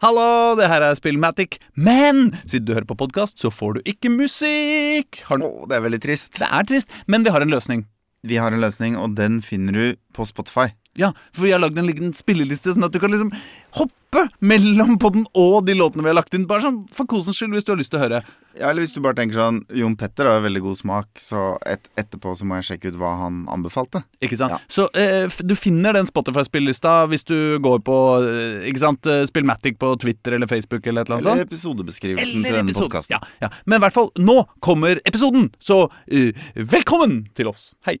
Hallo, det her er Spillmatic. Men siden du hører på podkast, så får du ikke musikk. Har du... Å, det er veldig trist. Det er trist, men vi har en løsning. Vi har en løsning, og den finner du på Spotify. Ja, For vi har lagd en liten spilleliste, sånn at du kan liksom hoppe mellom podden og de låtene vi har lagt inn. Bare sånn for kosens skyld, hvis du har lyst til å høre. Ja, Eller hvis du bare tenker sånn Jon Petter har veldig god smak, så et, etterpå så må jeg sjekke ut hva han anbefalte. Ikke sant? Ja. Så eh, du finner den Spotify-spillelista hvis du går på eh, ikke sant, eh, Spillmatic på Twitter eller Facebook eller et eller annet Eller episodebeskrivelsen Eller til denne podkasten. Ja, ja. Men i hvert fall, nå kommer episoden, så eh, velkommen til oss. Hei.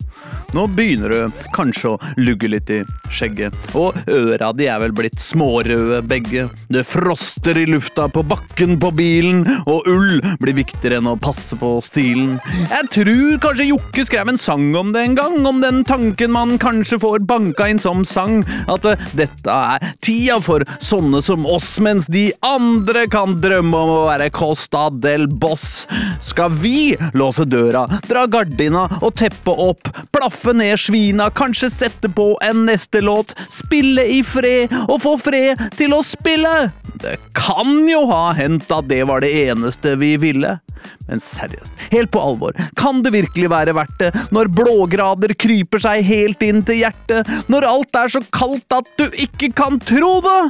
Nå begynner du kanskje å lugge litt i skjegget, og øra de er vel blitt smårøde begge. Det froster i lufta på bakken på bilen, og ull blir viktigere enn å passe på stilen. Jeg tror kanskje Jokke skrev en sang om det en gang, om den tanken man kanskje får banka inn som sang, at eh, dette er tida for sånne som oss, mens de andre kan drømme om å være Costa del Boss. Skal vi låse døra, dra gardina og teppe opp, plaffe ned svina, kanskje sette på en neste låt, spille i fred og få fred til å spille? Det kan jo ha hendt at det var det eneste vi ville. Men seriøst, helt på alvor, kan det virkelig være verdt det når blågrader kryper seg helt inn til hjertet, når alt er så kaldt at du ikke kan tro det?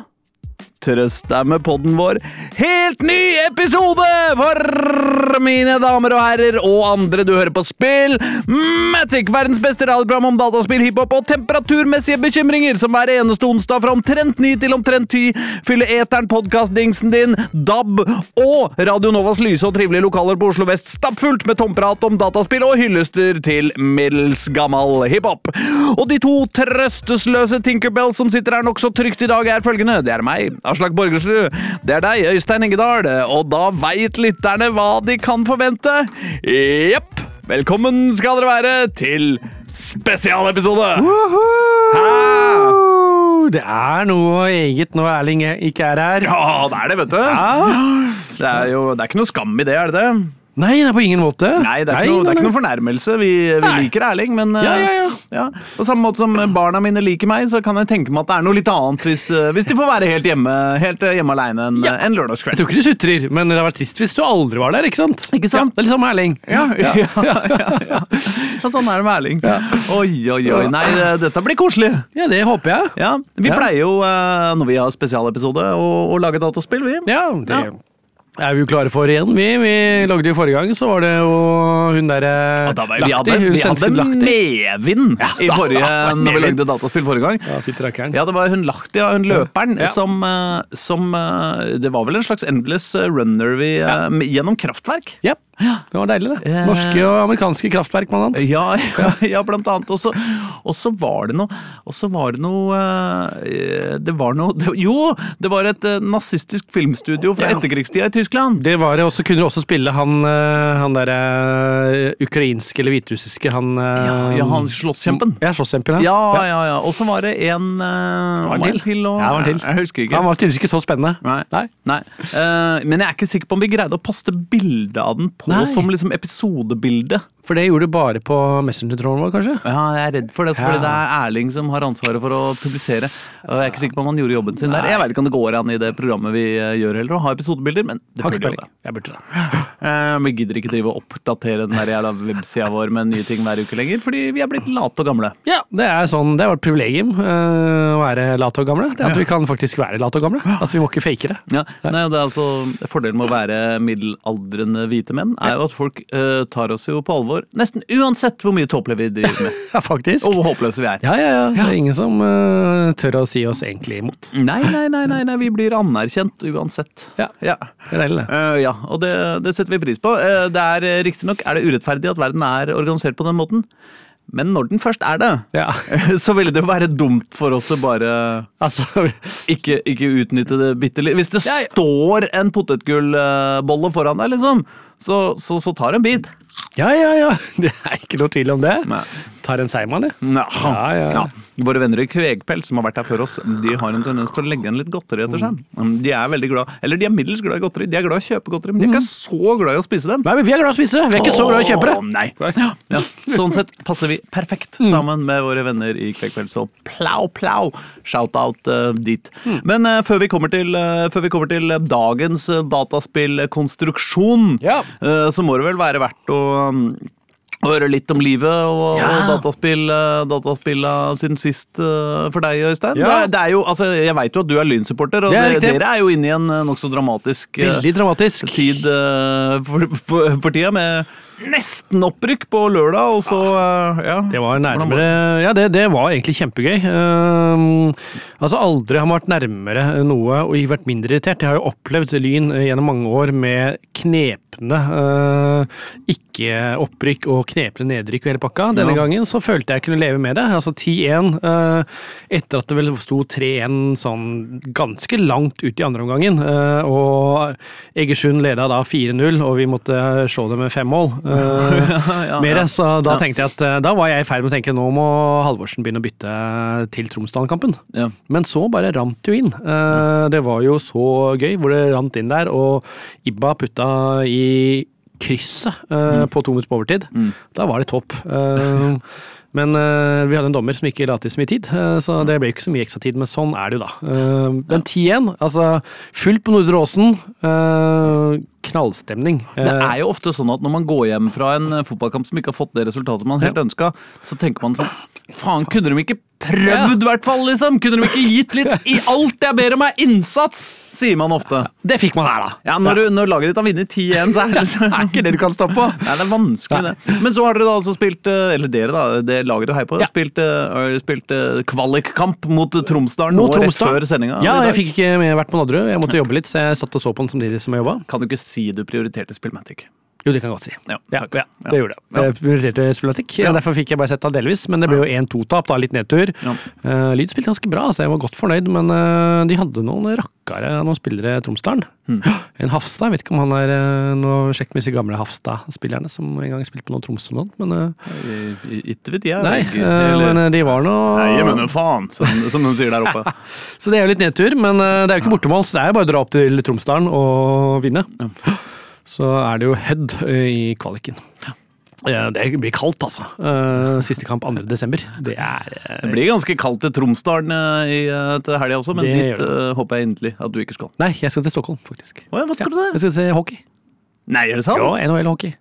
Trøst deg med podden vår. Helt ny episode for mine damer og herrer og andre du hører på spill. Matic, verdens beste radioprogram om dataspill, hiphop og temperaturmessige bekymringer, som hver eneste onsdag fra omtrent ni til omtrent ti fyller eteren podkastdingsen din, DAB og Radio Novas lyse og trivelige lokaler på Oslo vest stappfullt med tomprat om dataspill og hyllester til middels gammal hiphop. Og de to trøstesløse Tinkerbells som sitter her nokså trygt i dag, er følgende. Det er meg, Aslak Borgersrud. Det er deg, Øystein Engedal. Og da veit lytterne hva de kan forvente. Jepp. Velkommen skal dere være til spesialepisode. Det er noe eget når Erling ikke er her. Ja, det er det, vet du. Det er jo det er ikke noe skam i det, er det det? Nei, det er på ingen måte. Nei, det er ikke, noe, det er ikke nei. noe fornærmelse. Vi, vi liker Erling, men Ja, eh, ja, ja. ja, På samme måte som barna mine liker meg, så kan jeg tenke meg at det er noe litt annet hvis, eh, hvis de får være helt hjemme, helt eh, hjemme alene en, en Jeg tror ikke du sutrer, men det hadde vært trist hvis du aldri var der. ikke sant? Ikke sant? Det er litt som Erling. Ja, ja, ja, sånn er det med Erling. Oi, oi, oi. Nei, det, dette blir koselig. Ja, det håper jeg. Ja, Vi pleier jo, eh, når vi har spesialepisode, å, å lage dataspill, vi. Ja, det Ja. Er vi jo klare for igjen. Vi, vi lagde jo forrige gang, så var det jo hun derre Og da vi hadde, vi hadde Lahti. medvind i forrige, da, når vi lagde dataspill forrige gang. Ja. Ja, det var hun Lahti, ja, hun løperen, Ja. som, eh, som eh, Det var vel en slags endless eh, runner vi, eh, gjennom kraftverk? Ja, det var deilig, det. Eh. Norske og amerikanske kraftverk, blant annet. Ja, ja, ja blant annet. Og så- var det noe Og så var det noe eh, Det var noe det, Jo, det var et eh, nazistisk filmstudio fra etterkrigstida i Tyskland. Det var det, og så kunne du også spille han, han derre ukrainske eller hviterussiske, han Ja, ja, han slåsskjempen. Ja, slåsskjempen, Ja, ja, ja. Og så var det en var en til. og, Ja, var en til. Jeg husker ikke. Han var tydeligvis ikke så spennende. Nei. Nei. Nei. Men jeg er ikke sikker på om vi greide å poste bilde av den på Nei. som liksom episodebilde. For det gjorde du bare på Messenger-tråden vår, kanskje? Ja, jeg er redd for det, Ja. fordi det er Erling som har ansvaret for å publisere. Og jeg er ikke sikker på om han gjorde jobben sin der. Jeg vet ikke om det går an i det programmet vi eh, gjør heller, å ha episodebilder, men det Har burde jo det. Jeg burde det. Eh, Vi gidder ikke drive og oppdatere den der jævla websida vår med nye ting hver uke lenger, fordi vi er blitt late og gamle. Ja, det er sånn, det er vårt privilegium eh, å være late og gamle. Det At vi kan faktisk være late og gamle. Altså, Vi må ikke fake det. Ja, nei, det er altså Fordelen med å være middelaldrende hvite menn er jo at folk uh, tar oss jo på alvor nesten uansett hvor mye tåpelig vi driver med. Ja, faktisk. Og hvor håpløse vi er. Ja, ja, ja. Det er ingen som uh, tør å si oss egentlig imot. Nei, nei, nei, nei, nei, vi blir anerkjent uansett. Ja, Ja, det er deilig, det. Eh, ja og det, det setter vi pris på. Uh, det er uh, Riktignok er det urettferdig at verden er organisert på den måten, men når den først er det, Ja, så ville det jo være dumt for oss å bare altså ikke, ikke utnytte det bitte litt. Hvis det Ja, ja. står en potetgullbolle foran deg, liksom, så, så, så tar en bit. Ja, ja, ja. Det er ikke noe tvil om det. Nei. Tar en seigmann, jeg. Ja, Ja, ja. Våre venner i Kvegpelt som har vært her før oss, de har en tendens til å legge igjen litt godteri etter seg. Um, De er veldig glad, eller de er middels glad i godteri. De er glad i å kjøpe godteri, men de er ikke så glad i å spise dem. Nei, men vi er glad i å spise, vi er ikke så glad i å kjøpe det. Nei. Ja, ja. Sånn sett passer vi perfekt sammen med våre venner i Kvegpelt, så plau, plau. Shout-out uh, dit. Men uh, før, vi kommer til, uh, før vi kommer til eh, dagens dataspillkonstruksjon, eh, så må det vel være verdt å um, høre litt om livet og, Ja. og dataspill, dataspill siden sist eh, for deg, Øystein. Ja. Det, det er jo, altså, jeg veit jo at du er Lyn-supporter, og er dere, er jo inne i en eh, nokså dramatisk eh, dramatisk. tid eh, for, for, for tida, med nesten opprykk på lørdag, og så eh, ja. Det var nærmere Ja, det, det var egentlig kjempegøy. Ehm, altså, aldri har man vært nærmere noe og ikke vært mindre irritert. Jeg har jo opplevd Lyn eh, gjennom mange år med knepne uh, ikke-opprykk og knepne nedrykk og hele pakka. Denne Ja. gangen så følte jeg kunne leve med det. Altså 10-1 uh, etter at det vel sto 3-1 sånn ganske langt ut i andre omgangen. uh, og Egersund leda da 4-0, og vi måtte se det med fem mål. Eh, ja, mer, så da tenkte jeg at eh, da var jeg i ferd med å tenke nå må Halvorsen begynne å bytte til Tromsdalen-kampen. Ja. Men så bare rant det jo inn. Eh, Det var jo så gøy hvor det rant inn der, og Ibba putta i krysset eh, på to minutter på overtid. Mm. Da var det topp. Uh, Men uh, vi hadde en dommer som ikke la til så mye tid, eh, så det ble ikke så mye ekstra tid. Men sånn er det jo, da. Eh, Men 10-1, altså fullt på Nordre Åsen. Eh, Knallstemning. Det er jo ofte sånn at når man går hjem fra en eh, fotballkamp som ikke har fått det resultatet man helt ønska, så tenker man sånn Faen, kunne de ikke prøvd, i hvert fall, liksom? Kunne de ikke gitt litt i alt jeg ber om er innsats? Sier man ofte. Det fikk man her, da. Ja, når, du, når laget ditt har vunnet 10-1, så er det Det er ikke det du kan stå på. Nei, det er vanskelig, det. Men så har dere da altså spilt eh, Eller dere, da. Det laget du heier på. Ja. Spilt, eh, spilt eh, kvalikkamp mot Tromsdalen nå rett før sendinga. Ja, jeg fikk ikke med vært på Nadderud. Jeg måtte jobbe litt, så jeg satt og så på den samtidig som jeg jobba. Kan du ikke si du prioriterte Spillmatic? Jo, det kan jeg godt si. Ja, Ja, ja, Ja. det gjorde jeg. Ja. Jeg prioriterte spillematikk. Ja. Derfor fikk jeg bare sett av delvis, men det ble jo 1-2-tap, da, litt nedtur. Ja. Uh, Lyd spilte ganske bra, så jeg var godt fornøyd, men uh, de hadde noen rakkere, noen spillere Tromsdalen. Mm. En Hafstad, jeg vet ikke om han er uh, noe Sjekk med disse gamle Hafstad-spillerne som en gang spilte på noe Tromsø nå, men eh, Ikke vet jeg. Nei, eh, men eh, de var noe Nei, men faen, som, som de sier der oppe. Så det er jo litt nedtur, men eh, det er jo ikke bortemål, så det er jo bare å dra opp til Tromsdalen og vinne. Så er det jo Hødd eh, i kvaliken. Ja, det blir kaldt, altså. Eh, Siste kamp 2. desember. Det er eh, Det blir ganske kaldt til Tromsdalen eh, i, eh, til helga også, men dit eh, håper jeg inderlig at du ikke skal. Nei, jeg skal til Stockholm, faktisk. Å ja, hva skal du der? Jeg skal se hockey. Nei, er det sant? Ja, NHL-hockey.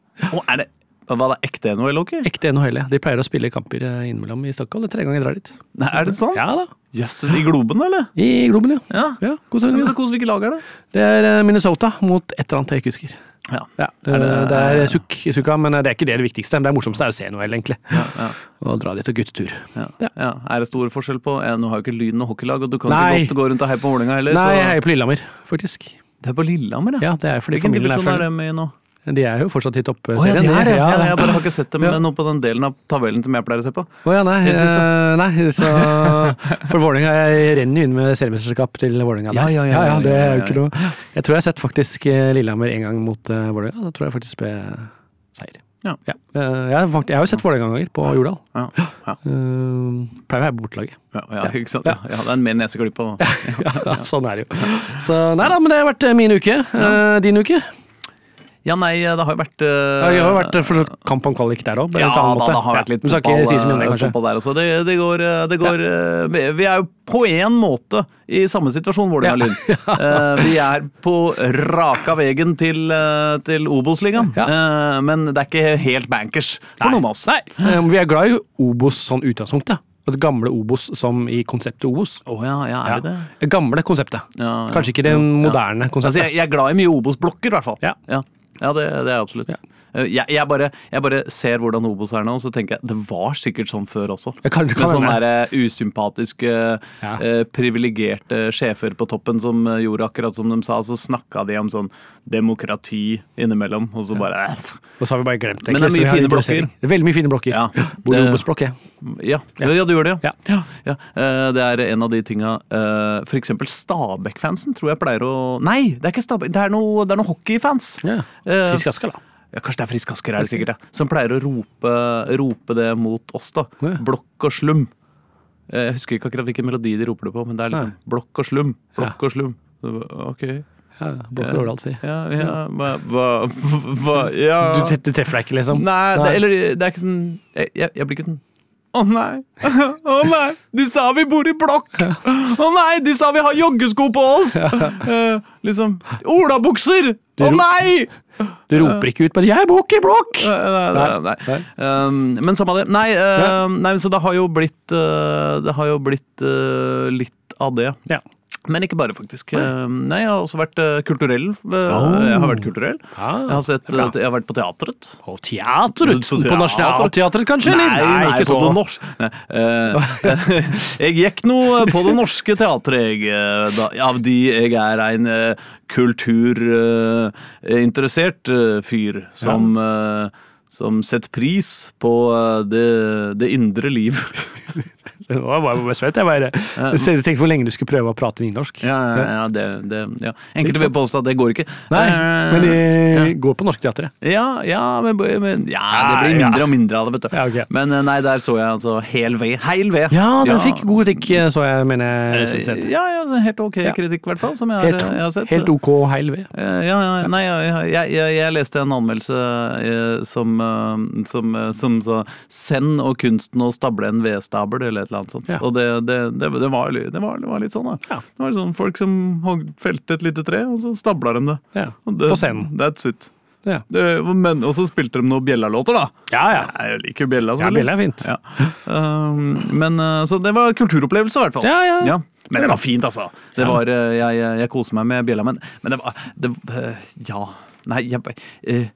Er det, hva er det ekte NHL-hockey? Ekte NHL. ja. De pleier å spille kamper eh, innimellom i Stockholm. Det er tre ganger jeg drar dit. Nei, Er det sant? Ja da. Jøsses, i Globen, eller? I Globen, ja. Ja. ja stemning. hvilket lag er det? Det er eh, Minnesota mot et eller annet jeg ikke husker. Ja. Ja, det, det er sukk sukka, men det er ikke det det viktigste. Det er morsomste er å se NHL, egentlig. ja. Og dra dit og guttetur. Ja. Ja. Ja. Er det stor forskjell på eh, Nå har jo ikke Lyn noe hockeylag, og du kan Nei. ikke godt gå rundt og heie på Vålerenga heller. Nei, jeg så... heier på Lillehammer, faktisk. Det er på Lillehammer, Ja, det er fordi Hvilken er divisjon er det med i nå? De er jo fortsatt i Å ja, toppserien. de er! Ja, Ja, jeg bare har ikke sett dem Ja. noe på den delen av tabellen som jeg pleier å se på. Oh, ja, nei. Eh, nei så, for Vålerenga jeg renner jo inn med seriemesterskap til Vålerenga. Ja, ja, ja, ja, det er ja, jo ja, ikke noe Jeg tror jeg har sett faktisk eh, Lillehammer en gang mot uh, Vålerenga. Da tror jeg faktisk ble seier. Ja. Eh, jeg, jeg har jo sett Vålerenga ganger på Jordal. Ja, ja, Uh, pleier å være bortelaget. ja, ja, ikke sant? Ja. ja, det er en mer neseklipp på Ja, sånn er det jo. Så nei da, men det har vært min uke. Uh, din uke? Ja, nei, det har jo vært uh, Ja, det har jo vært eh, for så vidt kamp om kvalik der òg. Ja, da, det har vært litt ja, fotball, si eh, der også. Det, det går, eh, det går eh, Vi er jo på en måte i samme situasjon, Vålerenga-Lyn. uh, vi er på raka veien til, uh, til Obos-ligaen. Ja. Eh, men det er ikke helt bankers for noen av oss. Nei, eh, vi er glad i Obos sånn utgangspunktet. Det gamle Obos som i konseptet Obos. Oh, ja, ja, er det det? Det gamle konseptet. Ja, ja. Kanskje ikke det moderne Altså, konseptet. jeg, jeg er glad i mye Obos-blokker, i hvert fall. Ja. Ja. Ja, det, det er absolutt. Eh, Jeg, jeg, bare, jeg bare ser hvordan Obos er nå, og så tenker jeg det var sikkert sånn før også. Ja, kan- kan Med sånne der, eh, usympatiske, Ja. eh, privilegerte sjefer på toppen som eh, gjorde akkurat som de sa. Så snakka de om sånn demokrati innimellom, og så bare eh, Og så har vi bare glemt det. Men det er mye fine blokker. Er veldig mye fine blokker. Ja. Bor i Obos-blokk, jeg. Ja, ja. ja du gjør det, Ja. ja. ja. Eh, Det er en av de tinga eh, eksempel Stabæk-fansen tror jeg pleier å Nei, det er ikke Stabæk, det er noe, det er noe hockeyfans. Ja. Eh, da. Ja, Kanskje det er Frisk Asker, er det sikkert. Ja. Som pleier å rope, rope det mot oss, da. Ja. Blokk og slum. eh, Jeg husker ikke akkurat hvilken melodi de roper det på, men det er liksom blokk og slum. Blokk og slum. Ok. Ja, Blokker Årdal, si. Ja, ja, hva, hva, hva Ja. Du, du treffer deg ikke, liksom? Nei, det, eller det er ikke sånn Jeg, jeg, jeg blir ikke sånn å nei! Å nei! De sa vi bor i blokk! Å nei! De sa vi har joggesko på oss! Eh, liksom Olabukser! Å nei! Du roper ikke ut bare 'jeg bor ikke i blokk'! Nei, nei. Nei. Um, men samme det. Nei, uh, nei, så det har jo blitt uh, Det har jo blitt uh, litt av det. Ja. Men ikke bare, faktisk. Um, nei, jeg har også vært uh, kulturell. Uh, Oh. Jeg har vært kulturell. Ja, Jeg har, sett, uh, jeg har vært på teatret. På teatret? På På. Nationaltheatret, kanskje? Nei, nei, ikke på det norske eh, Jeg gikk nå på det norske teatret, jeg. eh, Da, fordi jeg er en kulturinteressert fyr som eh, som setter pris på eh, det, det indre liv. Nå var bare svett. Jeg bare tenkte hvor lenge du skulle prøve å prate nynorsk. Ja, ja, ja, det, det, ja. Enkelte vil påstå at det går ikke. Nei, Eh, men de ja. går på Norsk Teatret. Ja, ja, men, men ja, det blir mindre og mindre av det, vet du. Ja, ok. Men eh, nei, der så jeg altså hel ved. Heil ved. Ja, den fikk god kritikk, så jeg mener jeg. sett. Ja, ja, helt ok kritikk, i hvert fall. Som jeg har, Helt, jeg har sett. helt ok heil ved. Eh, Ja, ja, nei, jeg, jeg, leste en anmeldelse som, som, eh, som, eh, som sa 'Send og kunsten å stable en vedstabel', eller et eller annet sånt. Ja. Og det, det, det, det, var, det, var, det var litt sånn, da. Ja. Det var sånn Folk som felte et lite tre, og så stabla de det. Ja, på scenen. That's it. Ja, Det, men, og så spilte de noen bjellalåter, da. ja. ja. Jeg liker bjella. ja Bjella er fint. Ja. Um, men eh, Så det var kulturopplevelse, i hvert fall. Ja, ja. Men det var fint, altså. Det Ja. var, eh, jeg, jeg, jeg koser meg med bjella, men, men det var det, eh, Ja. Nei, jeg eh,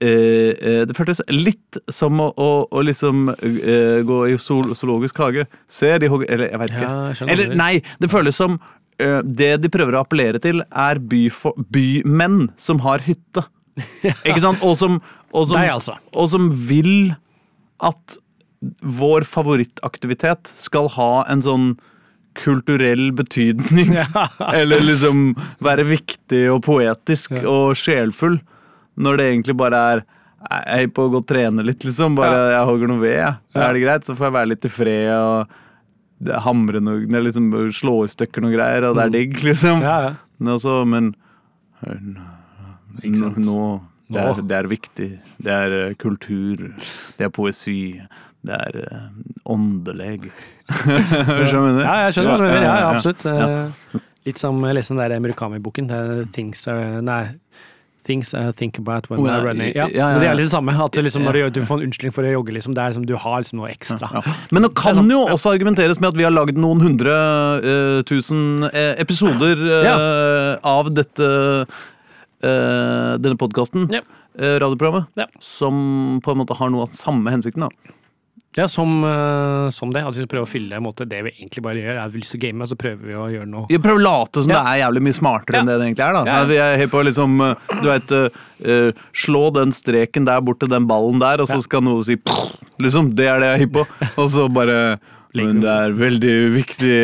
Det føltes litt som å, å, å liksom eh, gå i zool- zoologisk hage. Se, de hogger Eller jeg veit ikke. Ja, eller nei, det føles som eh, Det de prøver å appellere til, er bymenn som har hytte. Ikke sant? Og som, og som, Deg, altså. og som vil at vår favorittaktivitet skal ha en sånn kulturell betydning. Eller liksom være viktig og poetisk og sjelfull. Når det egentlig bare er Jeg er på å gå og trene litt, liksom. Bare jeg hogger noe ved. Ja. Er det greit? Så får jeg være litt i fred og hamre noe liksom Slå i stykker noe greier, og det er digg, liksom. Ja, ja. Men også, men nå, nå det, er, det er viktig. Det er eh, kultur. Det er poesi. Det er åndelig. åndeleg. Skjønner du mener? Ja, jeg skjønner hva du mener. Ja, ja, ja. absolutt. Ja. Eh, Litt som jeg leste den der Murakami-boken. det Things are Nei. Things I think about when Oh, I'm running. ja, Ja, ja, Det er litt det samme. At liksom, når du, du får en unnskyldning for å jogge, liksom, det er liksom, du har liksom noe ekstra. Ja. Men nå kan jo også argumenteres med at vi har lagd noen hundre uh, tusen eh, episoder eh, av dette uh, denne podkasten, radioprogrammet, som på en måte har noe av samme hensikten. da. Ja, som, eh, som det. At vi skal prøve å fylle en måte, det vi egentlig bare gjør, er at vi lyst til å game, og så prøver vi å gjøre noe Vi prøver å late som Ja. det er jævlig mye smartere enn det det egentlig er. da. Ja. Vi er helt på liksom, eh, du vet, uh, Slå den streken der bort til den ballen der, og så Ja. skal noe si Liksom, Det er det jeg er hypp på. Og så bare Men det er veldig viktig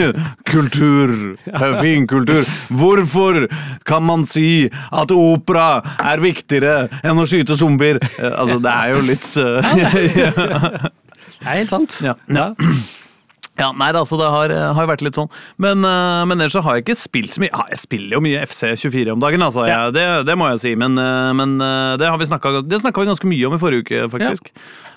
kultur. Fin kultur. Hvorfor kan man si at opera er viktigere enn å skyte zombier? Eh, Altså, det er jo litt ja, Det er helt sant. Ja. ja. Ja, nei, altså det har, har vært litt sånn. Men, uh, men ellers så har jeg ikke spilt så mye. Ja, Jeg spiller jo mye FC24 om dagen, altså. Ja. Jeg, det, det må jeg si. Men, uh, men uh, det har vi snakket, det snakka vi ganske mye om i forrige uke, faktisk.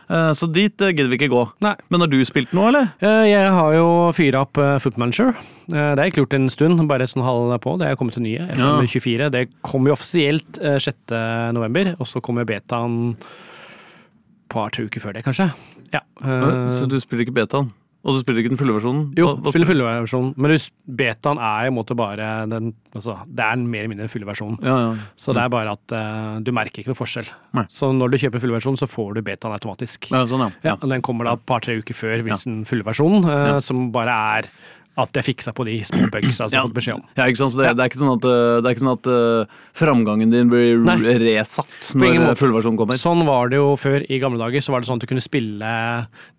Eh, Så dit eh, gidder vi ikke gå. Nei. Men har du spilt noe, eller? Eh, Jeg har jo fyra opp Footmanager. Eh, Det har jeg ikke gjort en stund, bare et sånn halv på. Det er kommet til nye. Ja. FM24. Det kom jo offisielt eh, 6. november, og så kommer betaen et par-tre uker før det, kanskje. Ja. eh, Så du spiller ikke betaen? Og du spiller ikke den fulle versjonen? Jo, Hva- hva spiller fulle versjonen. Men betaen er i en måte bare den altså, Det er mer eller mindre den fulle versjonen. Ja, ja. Så det er bare at uh, du merker ikke noe forskjell. Nei. Så når du kjøper fulle versjon, så får du betaen automatisk. ja sånn, Den kommer da et par-tre uker før den fulle versjonen, uh, som bare er at jeg fiksa på de små bugsa som jeg har fått beskjed om. Ja, ikke sant? Så det, det er ikke sånn at, eh, det er ikke sånn at uh, framgangen din blir Nei. resatt når fullversjonen kommer? Sånn var det jo før i gamle dager. så var det sånn at du kunne spille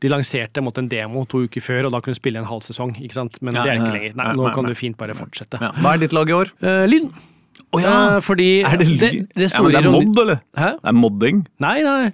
De lanserte måtte en demo to uker før, og da kunne du spille en halv sesong. ikke sant? Men Ja, det er ikke lenger. Nei, nå kan du fint bare fortsette. Ja. Hva er ditt lag i år? Uh, Lyn. Oh, ja! Eh, fordi Er det det, det ja, men det er mod, eller? Hæ? Det er modding. Nei, nei.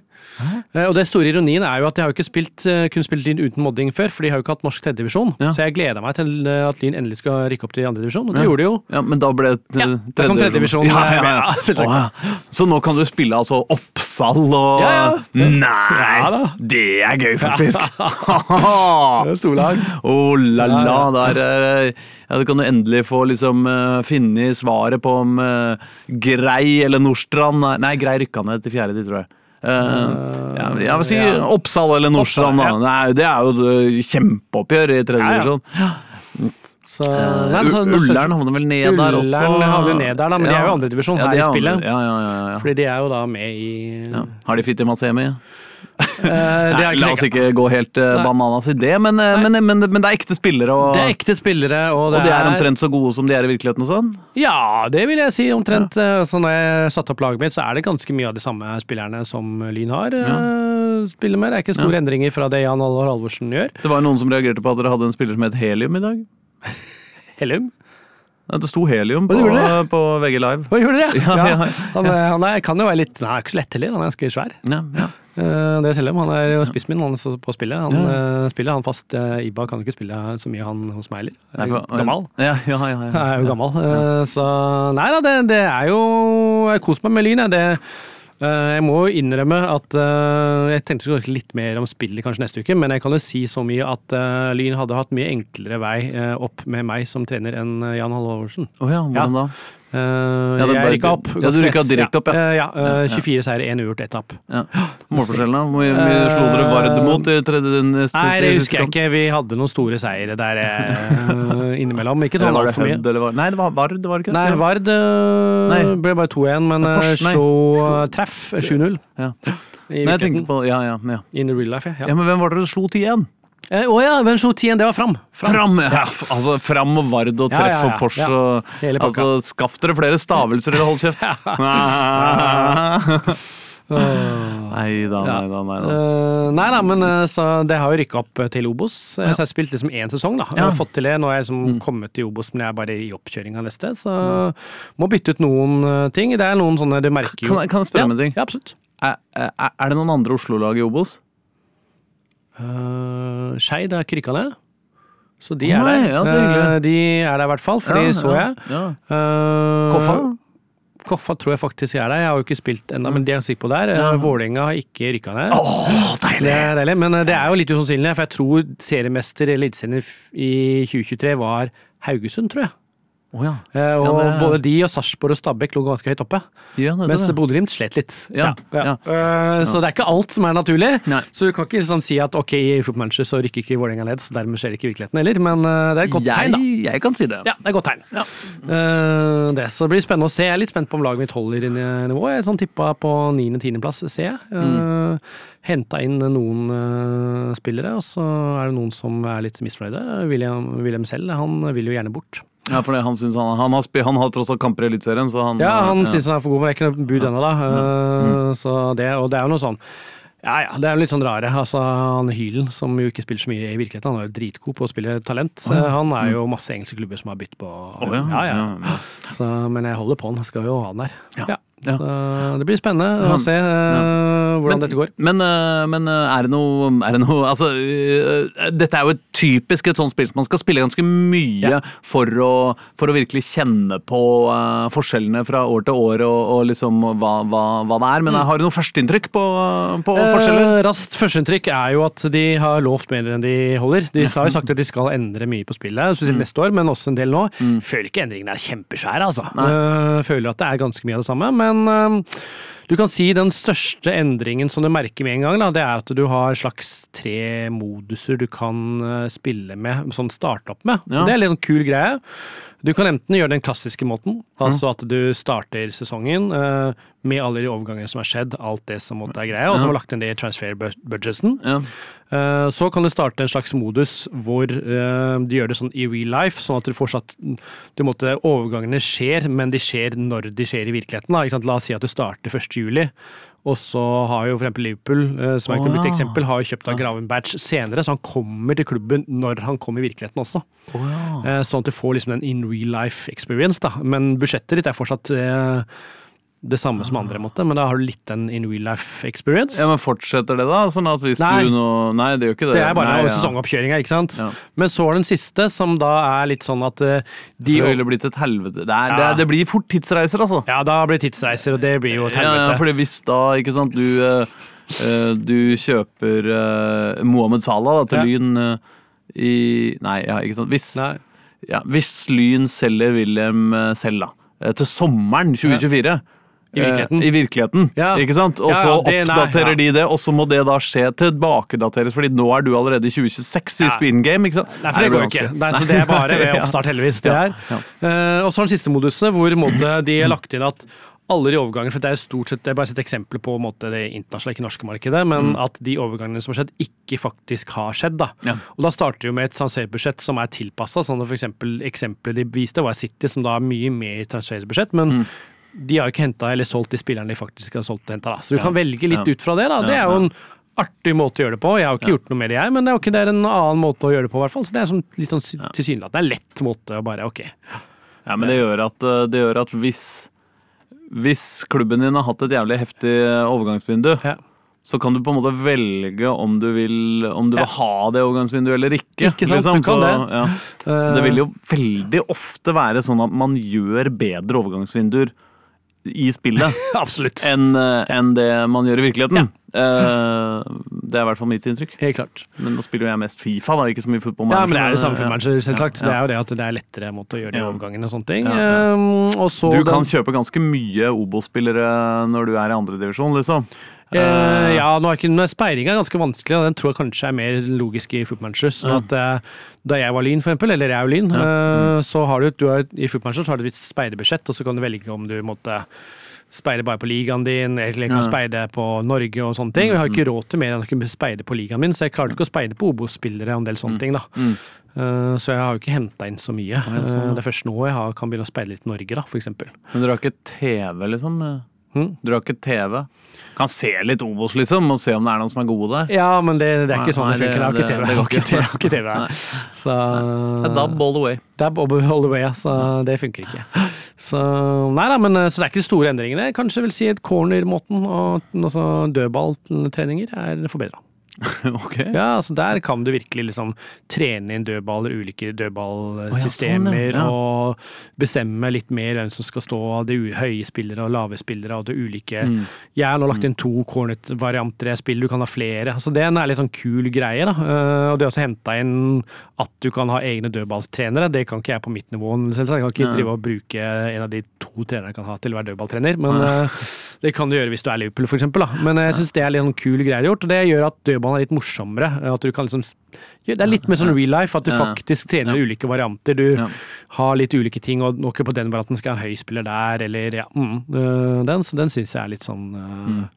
Eh, Og det store ironien er jo at jeg har jo ikke spilt, eh, kun spilt Lyn uten modding før, for de har jo ikke hatt norsk tredjedivisjon. Ja. Så jeg gleda meg til eh, at Lyn endelig skal rykke opp til andredivisjon, og det Ja. gjorde de jo. Ja, Men da ble det Ja, da kom tredjedivisjon, Ja, ja, ja. ja. Å, ja. Så nå kan du spille altså Oppsal og Ja, ja. Nei! Ja. Det er gøy, faktisk! Det er storlag. Oh la la, der er ja, Du kan jo endelig få liksom uh, finne svaret på om uh, Grei eller Nordstrand Nei, Grei rykka ned til fjerde, de, tror jeg. Eh, ja, jeg vil si ja. Oppsal eller Nordstrand. Oppsal, ja. Nei, det er jo et kjempeoppgjør i tredje Ja, ja. Så, Uh, nei, så- Ullern havner vel ned der også. Ullern havner ned der, da, men de er jo andredivisjon her de i spillet. Ja, ja, ja, ja. Fordi de er jo da med i ja. Har de Fitti Matsemi? Eh, Nei, la oss ikke gå helt uh, bananas i det, men, eh, men, men, men det er ekte spillere, og, Det er ekte spillere, og det, og de er omtrent så gode som de er i virkeligheten sånn? Ja, det vil jeg si omtrent. ja. Så når jeg satte opp laget mitt, så er det ganske mye av de samme spillerne som Lyn har. eh, Spiller med. Det er ikke store endringer fra det Jan Alvor Halvorsen gjør. Det var noen som reagerte på at dere hadde en spiller som het Helium i dag. Hellum. Ja, Det sto Helium på, det på VG Live. Hva gjorde det? Ja, ja. Han, er- han er, kan jo være litt Han er ikke så lett heller, han er ganske svær. Ja, ja. Eh, Det er Hellum. Han er jo spissen min han er på spillet. Han Ja. eh, spiller han fast. eh, Iba kan jo ikke spille så mye, han hos meg heller. Nei, for- Gammal. Ja, ja, ja, ja. Jeg er jo gammel, eh, så Nei da, det, det er jo Jeg koser meg med Lyn, jeg. Eh, jeg må jo innrømme at eh, Jeg tenkte vi skulle snakke litt mer om spillet kanskje neste uke, men jeg kan jo si så mye at eh, Lyn hadde hatt mye enklere vei opp med meg som trener enn Jan Halvorsen. Oh ja, hvordan da? Eh, Ja, jeg rykka opp. ja, du rykka direkte opp, ja. Eh, ja, eh, 24 seire, 1 uavgjort, 1 tap. Ja. Målforskjellene? Hvor mye slo dere Vard mot i tredje den Nei, det husker jeg ikke. Vi hadde noen store seire der eh, innimellom. Ikke sånn altfor mye. Var Nei, det var Vard, var det ikke? Nei, Vard eh, Nei. ble bare 2-1, men eh, slo eh, treff eh, 7-0 Ja. i Nei, jeg tenkte på Ja, ja. ja. In the real life, ja. ja men hvem var det dere slo ti igjen? Eh, Å ja, hvem 10-1? Det var Fram. Fram! Ja, altså Fram og Vard og Treff ja, ja, og Porsche og. Altså, skaff dere flere stavelser, eller hold kjeft. Nei da, nei da, nei da. Eh, nei da, men eh, så det har jo rykka opp eh, til Obos. Eh, Så jeg har spilt liksom én sesong, da. Jeg har fått til det. Nå har jeg liksom kommet til Obos, men jeg er bare i oppkjøringa neste. Så må bytte ut noen eh, ting. Det er noen sånne du merker jo Kan kan jeg spørre ja, om en ting? Ja, absolutt. Er, er, er det noen andre Oslo-lag i Obos? Uh, Skeid er krykka ned. Så de oh, er nei, der. ja, så. Eh, de er der i hvert fall, for de så jeg. Ja. Uh, Koffa? Koffa tror jeg faktisk er der. Jeg har jo ikke spilt ennå, men de er sikker på der. Ja. Vålerenga har ikke rykka ned. Åh, Det er deilig, men det er jo litt usannsynlig, for jeg tror seriemester i Eliteserien i 2023 var Haugesund, tror jeg. Å ja. Eh, Og Ja, det- både de og Sarpsborg og Stabæk lå ganske høyt oppe. ja det, Mens. Bodø-Glimt slet litt. Ja, ja. Eh, Så det er ikke alt som er naturlig. Nei. Så du kan ikke liksom si at ok, i footmanager så rykker ikke Vålerenga ned, så dermed skjer det ikke i virkeligheten heller, men uh, det er et godt tegn, da. Jeg, jeg kan si det. Ja, det er et godt tegn. Ja. Eh, det, så det blir spennende å se. Jeg er litt spent på om laget mitt holder i nivå. Jeg sånn tippa på 9.-10.-plass, ser jeg. Uh, Henta inn noen spillere, og så er det noen som er litt misfornøyde. William, William selv, han vil jo gjerne bort. Ja, for det, han, synes han, han, har spi, han har tross alt kamper i Eliteserien, så han Ja, han syns han er for god, men det er ikke noe bud ennå, da. Mm. Så det, og det er jo noe sånn ja, ja, det er jo litt sånn rare. Altså, han Hylen, som jo ikke spiller så mye i virkeligheten, han er jo dritgod på å spille talent. Eh, Han er jo masse engelske klubber som har bytt på oh, ja. ja, ja. Ja, Så, men jeg holder på han, jeg skal jo ha han der. Ja. Ja. Så det blir spennende å se eh, hvordan Men- dette går. Men, øh, men øh, er det noe, er det noe Altså, uh, dette er jo et typisk et sånt spill som man skal spille ganske mye Ja. for, å, for å virkelig kjenne på uh, forskjellene fra år til år og, og liksom hva, hva, hva det er. Men har du noe førsteinntrykk på, på forskjeller? Mm. Eh, raskt førsteinntrykk er jo at de har lovt mer enn de holder. De har jo sagt at de skal endre mye på spillet, spesielt neste år, men også en del nå. Føler ikke endringene er kjempesvære, altså. Eh, føler at det er ganske mye av det samme, men eh, du kan si den største endringen som du merker med en gang, da, det er at du har slags tre moduser du kan eh, spille med, sånn starte opp med. Ja. Det er litt en kul greie. Du kan enten gjøre den klassiske måten, altså at du starter sesongen eh, med alle de overgangene som har skjedd, alt det som måtte er greia, og som har lagt inn det i transfer-budgeten. Ja. Eh, Så kan du starte en slags modus hvor eh, du gjør det sånn i real life, sånn at du fortsatt du måtte, Overgangene skjer, men de skjer når de skjer i virkeligheten. Da? La oss si at du starter 1. juli, Og så har jo eksempel Liverpool, eh, som er et eksempel, har jo kjøpt av Gravenberg senere, så han kommer til klubben når han kommer i virkeligheten også. Eh, Sånn at du får liksom den in real life experience, da. Men budsjettet ditt er fortsatt eh, det samme som andre måtte, men da har du litt den in real life experience. Ja, men Fortsetter det, da? Sånn at hvis Nei. du nå Nei, det gjør ikke det. Det er bare Nei, ja. sesongoppkjøringa, ikke sant. Ja. Men så er den siste, som da er litt sånn at uh, de Det ville blitt et helvete. Det, er, Ja. det, det blir fort tidsreiser, altså. Ja, da blir det tidsreiser, og det blir jo et Ja, ja, fordi hvis da, ikke sant, du, eh, eh, du kjøper uh, Mohammed Salah da, til Ja. Lyn i Nei, ja, ikke sant. Hvis, ja, hvis Lyn selger William uh, selv, da, til sommeren 2024 I virkeligheten. eh, I virkeligheten, Ja. ikke sant? Og så ja, nei, oppdaterer ja. de det, og så må det da skje tilbakedateres, fordi nå er du allerede i 2026 i spin game, ikke sant? Nei, for det går ikke. Nei, så det er bare ved oppstart, heldigvis. det Ja, er. Eh, og så har den siste modusen, hvor måte, de har lagt inn at alle de overgangene, for det er stort sett, det er bare et eksempel på måte, det internasjonale, ikke norske markedet, men at de overgangene som har skjedd, ikke faktisk har skjedd. Da. Ja. Og da starter vi med et transferbudsjett som er tilpassa. Sånn at for eksempel, eksempelet de viste, var City, som da har mye mer transferbudsjett, men de har jo ikke henta eller solgt de spillerne de faktisk har solgt og henta. Så du kan velge litt Ja. ut fra det. da. Det er jo en artig måte å gjøre det på. Jeg har ikke gjort noe med det, jeg, men det er jo ikke det er en annen måte å gjøre det på, hvert fall. Så det er sånn, litt sånn sy- tilsynelatende en lett måte å bare ok. Ja, men det gjør at, eh, det gjør at hvis, hvis klubben din har hatt et jævlig heftig overgangsvindu, Ja. så kan du på en måte velge om du vil, om du Ja. vil ha det overgangsvinduet eller ikke. Ikke sant, du kan det. ja. Eh, det vil jo veldig ofte være sånn at man gjør bedre overgangsvinduer i spillet Absolutt. enn en det man gjør i virkeligheten. Eh, det er i hvert fall mitt inntrykk. Helt klart. Men nå spiller jo jeg mest Fifa, da, ikke så mye fotball. Ja, men det er jo samme Ja. manager, selvsagt. Ja, Det er jo det at det er lettere måte å gjøre de Ja. overgangene og sånne ting. Ja, ja. Um, og så Du den- kan kjøpe ganske mye Obo-spillere når du er i andredivisjon, liksom. Eh, ja, nå er ikke, men Speiringa er ganske vanskelig, den tror jeg kanskje er mer logisk i Footmanager. Sånn at eh, Da jeg var Lyn, for eksempel, eller jeg er jo Lyn, eh, så har du, du har, i Footmanager har du et speiderbudsjett, og så kan du velge om du måtte speide bare på ligaen din, eller kan Ja. speide på Norge og sånne ting. Og jeg har ikke råd til mer enn å kunne speide på ligaen min, så jeg klarte ikke å speide på Obos-spillere og en del sånne ting, da. Eh, så jeg har jo ikke henta inn så mye. ja, sånn, ja. det er først nå jeg har, kan begynne å speide litt Norge, da, eksempel. Men dere har ikke TV, liksom? Mm. Dere har ikke TV? Kan se litt Obos, liksom, og se om det er noen som er gode der? Ja, men det, det er ikke sånn Nei, det funker. Jeg har ikke TV. det har ikke. TV. Så Det er DAB all the way. Dab all the- way, ja. Så det funker ikke. Så nei da, men eh, så det er ikke de store endringene. Kanskje vil si at corner-måten og altså dødballtreninger er forbedra. ok. Ja, altså der kan du virkelig liksom trene inn dødballer, ulike dødballsystemer, oh, ja, sånn, ja. og bestemme litt mer hvem som skal stå av de høye spillere og lave spillere, og det ulike Mm. Jeg har nå lagt inn to cornet-varianter jeg spiller, du kan ha flere. Altså Det er en litt sånn kul greie, da. Eh, Og det er også henta inn at du kan ha egne dødballtrenere. Det kan ikke jeg på mitt nivå. selvsagt. Jeg kan ikke drive og bruke en av de to trenerne jeg kan ha til å være dødballtrener, men eh, det kan du gjøre hvis du er Liverpool, eksempel. Men jeg syns det er litt sånn kul greie gjort, og det gjør at dødballen er litt morsommere. At du kan liksom Det er litt mer sånn real life, at du faktisk trener ulike varianter. Du har litt ulike ting, og noe på den varianten skal ha en høy spiller der, eller ja. Mm, øh, den den syns jeg er litt sånn mm.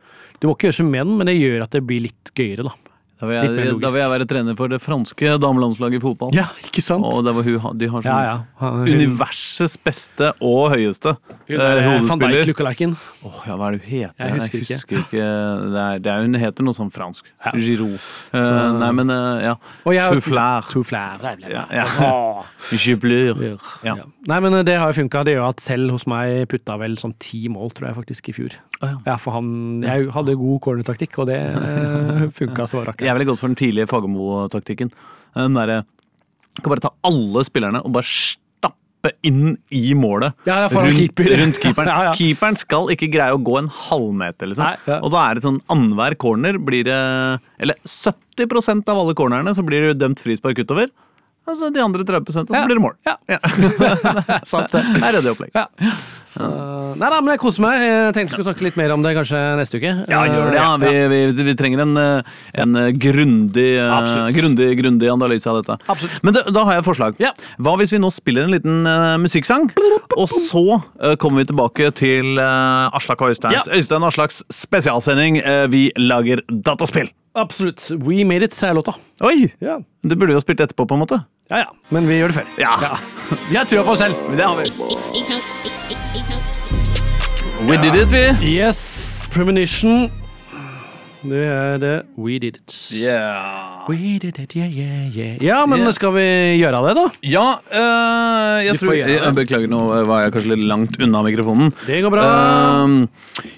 Du må ikke gjøre som menn, men det gjør at det blir litt gøyere, da. Da vil, jeg, da vil jeg være trener for det franske damelandslaget i fotball. Ja, ikke sant? Og det var hun, de har sånn ja, ja. Universets beste og høyeste Hun eh, er Van Dijk hodespiller. Åh, ja, hva er det hun heter? Jeg husker ikke. ikke. Det er, det er, hun heter noe sånn fransk. Ja. Giroud. Så... Uh, nei, men uh, ja. Og jeg- Touflard. Touflard. Ja, ja. Ja. Ja. Nei, men det har jo funka. Det gjør at selv hos meg putta vel sånn ti mål, tror jeg faktisk, i fjor. Å, ja. Ja, for han Jeg hadde god cornertaktikk, og det funka så Jeg rakkeren. er veldig godt for den tidlige Fagermo-taktikken. Den derre Kan bare ta alle spillerne og bare stappe inn i målet. Ja, rundt, keeper. rundt keeperen. Ja. Keeperen skal ikke greie å gå en halvmeter, liksom. Nei. Og da er det sånn annenhver corner blir det Eller 70% av alle cornerne så blir det dømt frispark utover. Altså de andre 30 og så Ja. blir det mål. Ja. Sant det. Det er ryddig opplegg. Ja. Så, nei da, men jeg koser meg. Jeg tenkte vi skulle snakke litt mer om det kanskje neste uke. Ja, gjør det. Ja. Vi, vi, vi trenger en, eh, en eh, grundig, eh, grundig, grundig analyse av dette. Absolutt. Men da, da har jeg et forslag. Ja. Hva hvis vi nå spiller en liten uh, musikksang, og så uh, kommer vi tilbake til uh, Aslak og Øysteins. Ja. Øystein Aslaks spesialsending. uh, vi lager dataspill. Absolutt. We made it, sier låta. Oi! Ja. Det burde vi ha spilt etterpå, på en måte. Ja ja, men vi gjør det før. Ja. ja. Vi har trua på oss selv. Det har vi. We did it, vi. Yes. Premonition. Det er det We Did It. Yeah. We did it, yeah, yeah, yeah. Ja, men Yeah. skal vi gjøre det, da? Ja, Uh, jeg Du tror jeg, Beklager, nå var jeg kanskje litt langt unna mikrofonen. Det går bra. Uh,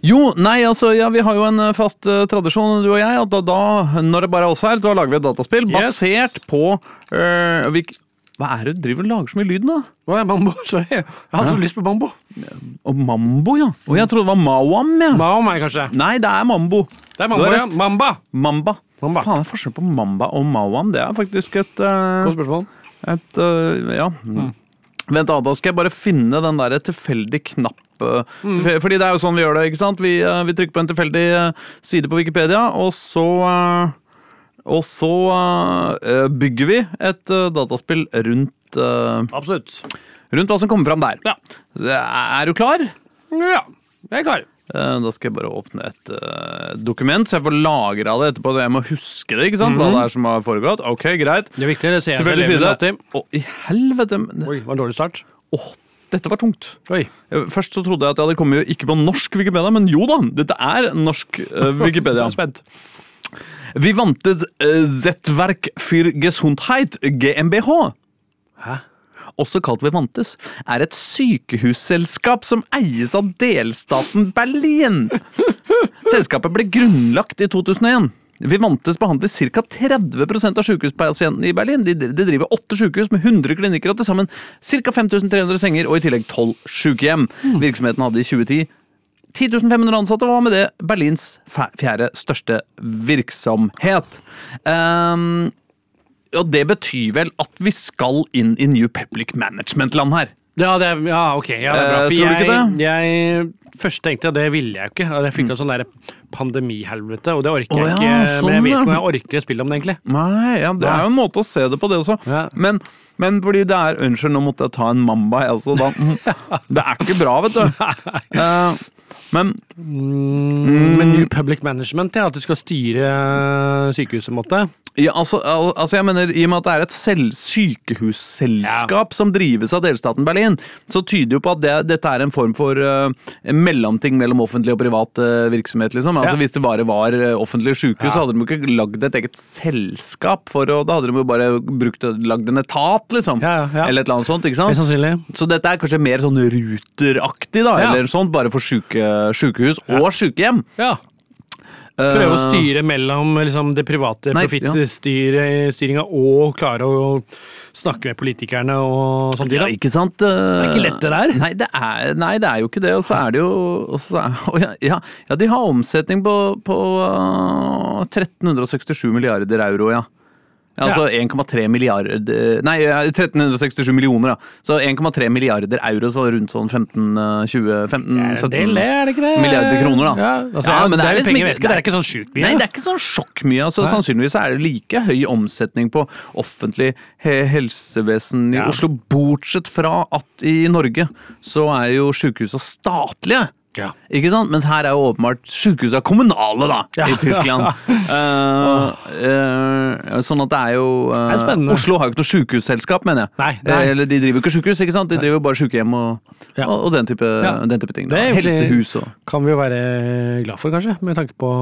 jo, nei, altså, ja, vi har jo en eh, fast uh, tradisjon, du og jeg. At da, da, når det bare er oss her, så lager vi et dataspill Yes. basert på uh, hvilk- Hva er det du driver og lager så mye lyd nå? Å ja, Mambo. Sorry. Jeg har så lyst på Mambo. Og Mambo, ja. Og jeg trodde det var Mawam, ja. Mao meg, kanskje. Nei, det er Mambo. Det er Mambo, ja. Mamba. Mamba. Mamba. Faen, det er forskjell på Mamba og Mawam. Det er faktisk et, eh, Godt spørsmål. et eh, Ja. Vent, da, da skal jeg bare finne den der tilfeldig knapp. eh, tilfe- Fordi det er jo sånn vi gjør det. ikke sant? Vi, eh, vi trykker på en tilfeldig eh, side på Wikipedia, og så eh, Og så uh, bygger vi et uh, dataspill rundt, uh, Absolutt. rundt hva som kommer fram der. Ja. Er du klar? Ja, jeg er klar. Da skal jeg bare åpne et dokument, så jeg får lagra det etterpå. Jeg må huske det, ikke sant? hva det er som har foregått. Ok, greit. Det er viktig. Det ser jeg Tilfeldig side. Å, i helvete! Oi, var en dårlig start. Åh, dette var tungt. Oi. Først så trodde jeg at jeg hadde kommet ikke på norsk Wikipedia, men jo da, dette er norsk Wikipedia. Jeg er spent. Vi uh, Zettwerk für Gesundheit GmbH, Hæ? også kalt Vivantes, er et sykehusselskap som eies av delstaten Berlin. Selskapet ble grunnlagt i 2001. Vivantes behandler ca. 30% av sykehuspasientene i Berlin. De, de driver åtte sykehus med 100 klinikker og til sammen ca. 5300 senger, og i tillegg 12 sykehjem. Virksomheten hadde i 2010 10 500 ansatte og var med det Berlins fjerde største virksomhet. Um, og det betyr vel at vi skal inn i New Public Management-land her. Ja, det er, ja, ok. Ja, det er bra. Eh, tror du ikke jeg, det? jeg først tenkte jeg det ville jeg jo ikke. Jeg fikk en sånn der pandemihelvete, og det orker jeg oh, ja, ikke. men jeg sånn, vet ikke om jeg orker å spille om det, egentlig. Nei, ja, det Ja. er jo en måte å se det på, det også. Ja. Men, men fordi det er Unnskyld, nå måtte jeg ta en mamba. Altså, da, det er ikke bra, vet du. Eh, men Mm, Men New Public Management, ja, at du skal styre sykehuset, måtte. Ja, altså, al altså jeg mener, I og med at det er et selv sykehusselskap som drives av delstaten Berlin, så tyder jo på at det, dette er en form for uh, mellomting mellom offentlig og privat eh, virksomhet. liksom. Altså Ja. Hvis det bare var uh, offentlig sykehus, Ja. så hadde de jo ikke lagd et eget selskap. for å, Da hadde de jo bare brukt, lagd en etat, liksom. Ja. Eller et eller annet sånt. ikke sant? sannsynlig. Så dette er kanskje mer sånn ruteraktig, da, eller sånt, bare for syke, sykehus og sykehjem. Ja. Prøve å Eh, styre mellom liksom, det private profittstyringa profittstyringa og klare å snakke med politikerne og sånt. Ja, Ja, ikke sant? Det er ikke lett, det der. Nei, det er, nei, det er jo ikke det. Og så er det jo er, ja, ja, ja, de har omsetning på, på uh, 1367 milliarder euro, ja. Ja, altså 1,3 milliarder Nei, 1367 millioner, da. Så 1,3 milliarder euro, så rundt sånn 15-20 15, Det er en 17 del, det, er det ikke det? milliarder kroner, da. Ja, altså, Ja, men det, det er liksom ikke- det er ikke sånn sjukt mye. Nei, det er ikke sånn sjokkmye. Altså, Nei. sannsynligvis er det like høy omsetning på offentlig he helsevesen i Ja. Oslo, bortsett fra at i Norge så er jo sjukehusa statlige. Ja. Ikke sant? Mens her er jo åpenbart sjukehusa kommunale, da, Ja. i Tyskland. uh, uh, sånn at det er jo uh. Oslo har jo ikke noe sykehusselskap, mener jeg. Nei, nei. Eller de driver jo ikke sykehus, ikke sant? De driver jo bare sykehjem og, Ja. og, og den, type, den type ting. Da. Helsehus og Kan vi jo være glad for, kanskje, med tanke på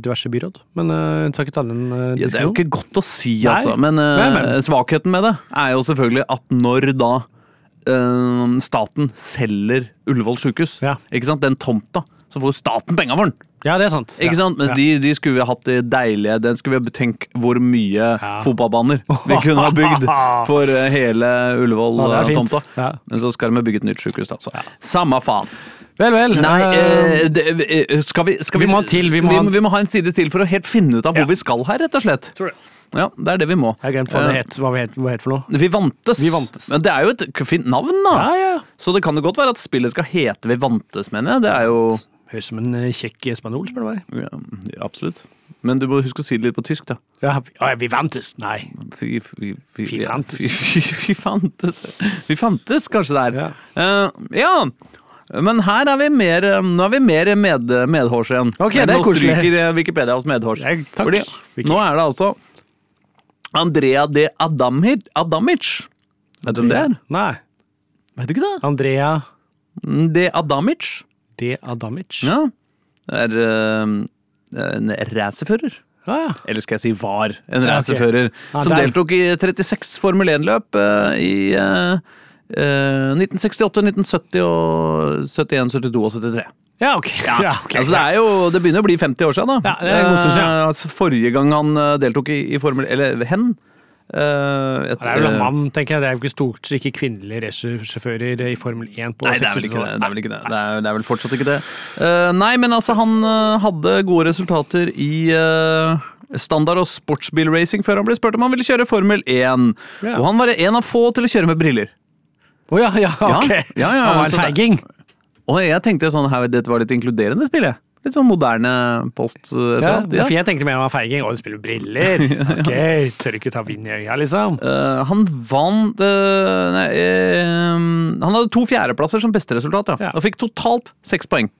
diverse byråd. Men uh, skal ikke ta uh, Ja, det er jo ikke godt å si, altså. Men, Nei, men- svakheten med det er jo selvfølgelig at når da eh, staten selger Ullevål sykehus, Ja. ikke sant? den tomta, så får jo staten penga for den. Ja, det er sant. Ikke sant? Mens ja. de, de skulle vi hatt det deilige Den skulle vi tenkt hvor mye Ja. fotballbaner vi kunne ha bygd for eh, hele. Ullevål-tomta. Ja. Men så skal de bygge et nytt sykehus, da. Så. Samme faen. Vel, vel. Nei, eh, eh, det, eh, skal vi skal vi må ha til, vi må vi, vi må ha en side til for å helt finne ut av hvor vi skal her, rett og slett. tror det. Ja, det er det vi må. Jeg har glemt hva det Eh, het, hva vi het, hva het for noe. Vivantes. Vivantes. Men det er jo et fint navn, da. Ja, ja. Så det kan jo godt være at spillet skal hete Vivantes, mener jeg. Det er jo Høres som en eh, kjekk spanjol, spør du meg. ja, Absolutt. Men du må huske å si det litt på tysk, da. Ja, ja, vi vantes. Nei. Vi, vi, vi, vi fantes. Vi, fantes. Vi fantes, kanskje det er. Ja. Uh, ja. Men her er vi mer, nå er vi mer med, medhårs igjen. Ok, det er nå stryker Wikipedia oss medhårs. Ja, takk. Fordi nå er det altså Andrea de Adamic. Adamic. Vet du hvem det er? Nei. Vet du ikke det? Andrea De Adamic. D. Adamic. Ja. Det er eh, en racerfører. Ah, ja. Eller skal jeg si var en Ja, racerfører. Okay. Ah, som der. deltok i 36 Formel 1-løp uh, i uh, uh, 1968, 1970 og 71, 72 og 73. Ja, ok. Ja, okay. altså det, er jo, det begynner å bli 50 år siden, da. Ja, er stund siden. Eh, altså forrige gang han eh, deltok i, i Formel Eller hen. eh, et- Det er vel en eh, mann, tenker jeg. Det er jo ikke stort ikke kvinnelige racersjåfører i Formel 1 på Nei, det er vel ikke det. Det er vel, ikke det. Det, er, det er vel fortsatt ikke det. Eh, nei, men altså, han eh, hadde gode resultater i standard- og sportsbilracing før han ble spurt om han ville kjøre Formel 1. Ja. Og han var en av få til å kjøre med briller. Å ja, ja, ok. ja, ja, han var en feiging. Og jeg tenkte sånn, her, dette var litt inkluderende spill, jeg. Litt sånn moderne post. eh, Ja. Ja. jeg tenkte mer om han feiging. Å, du spiller briller. Ok, tør ikke ta vind i øya, liksom. Uh, han vant uh, nei, uh, Han hadde to fjerdeplasser som beste resultat. Ja. og fikk totalt seks poeng.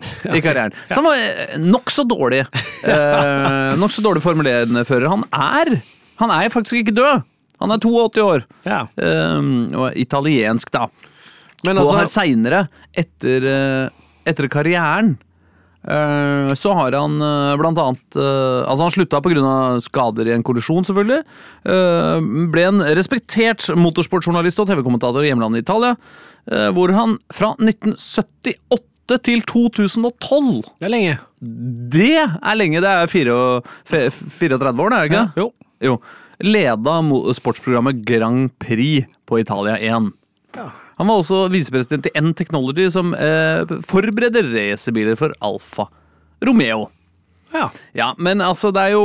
I karrieren. Så han var nokså dårlig. Uh, nokså dårlig Formel 1-fører. Han er Han er faktisk ikke død! Han er 82 år. Ja. Og italiensk, da. Men og har altså, seinere, etter, eh, etter karrieren eh, så har han eh, blant annet Altså, han slutta pga. skader i en kollisjon, selvfølgelig. Ble en respektert motorsportjournalist og TV-kommentator i hjemlandet Italia. Hvor han fra 1978 til 2012 det er lenge. Det er lenge! Det er fire og- fe- 34 år, er det ikke? Ja, Jo. Jo. Leda sportsprogrammet Grand Prix på Italia 1. Ja. Han var også visepresident i N Technology, som eh, forbereder racerbiler for Alfa Romeo. Ja. Ja, men altså, det er jo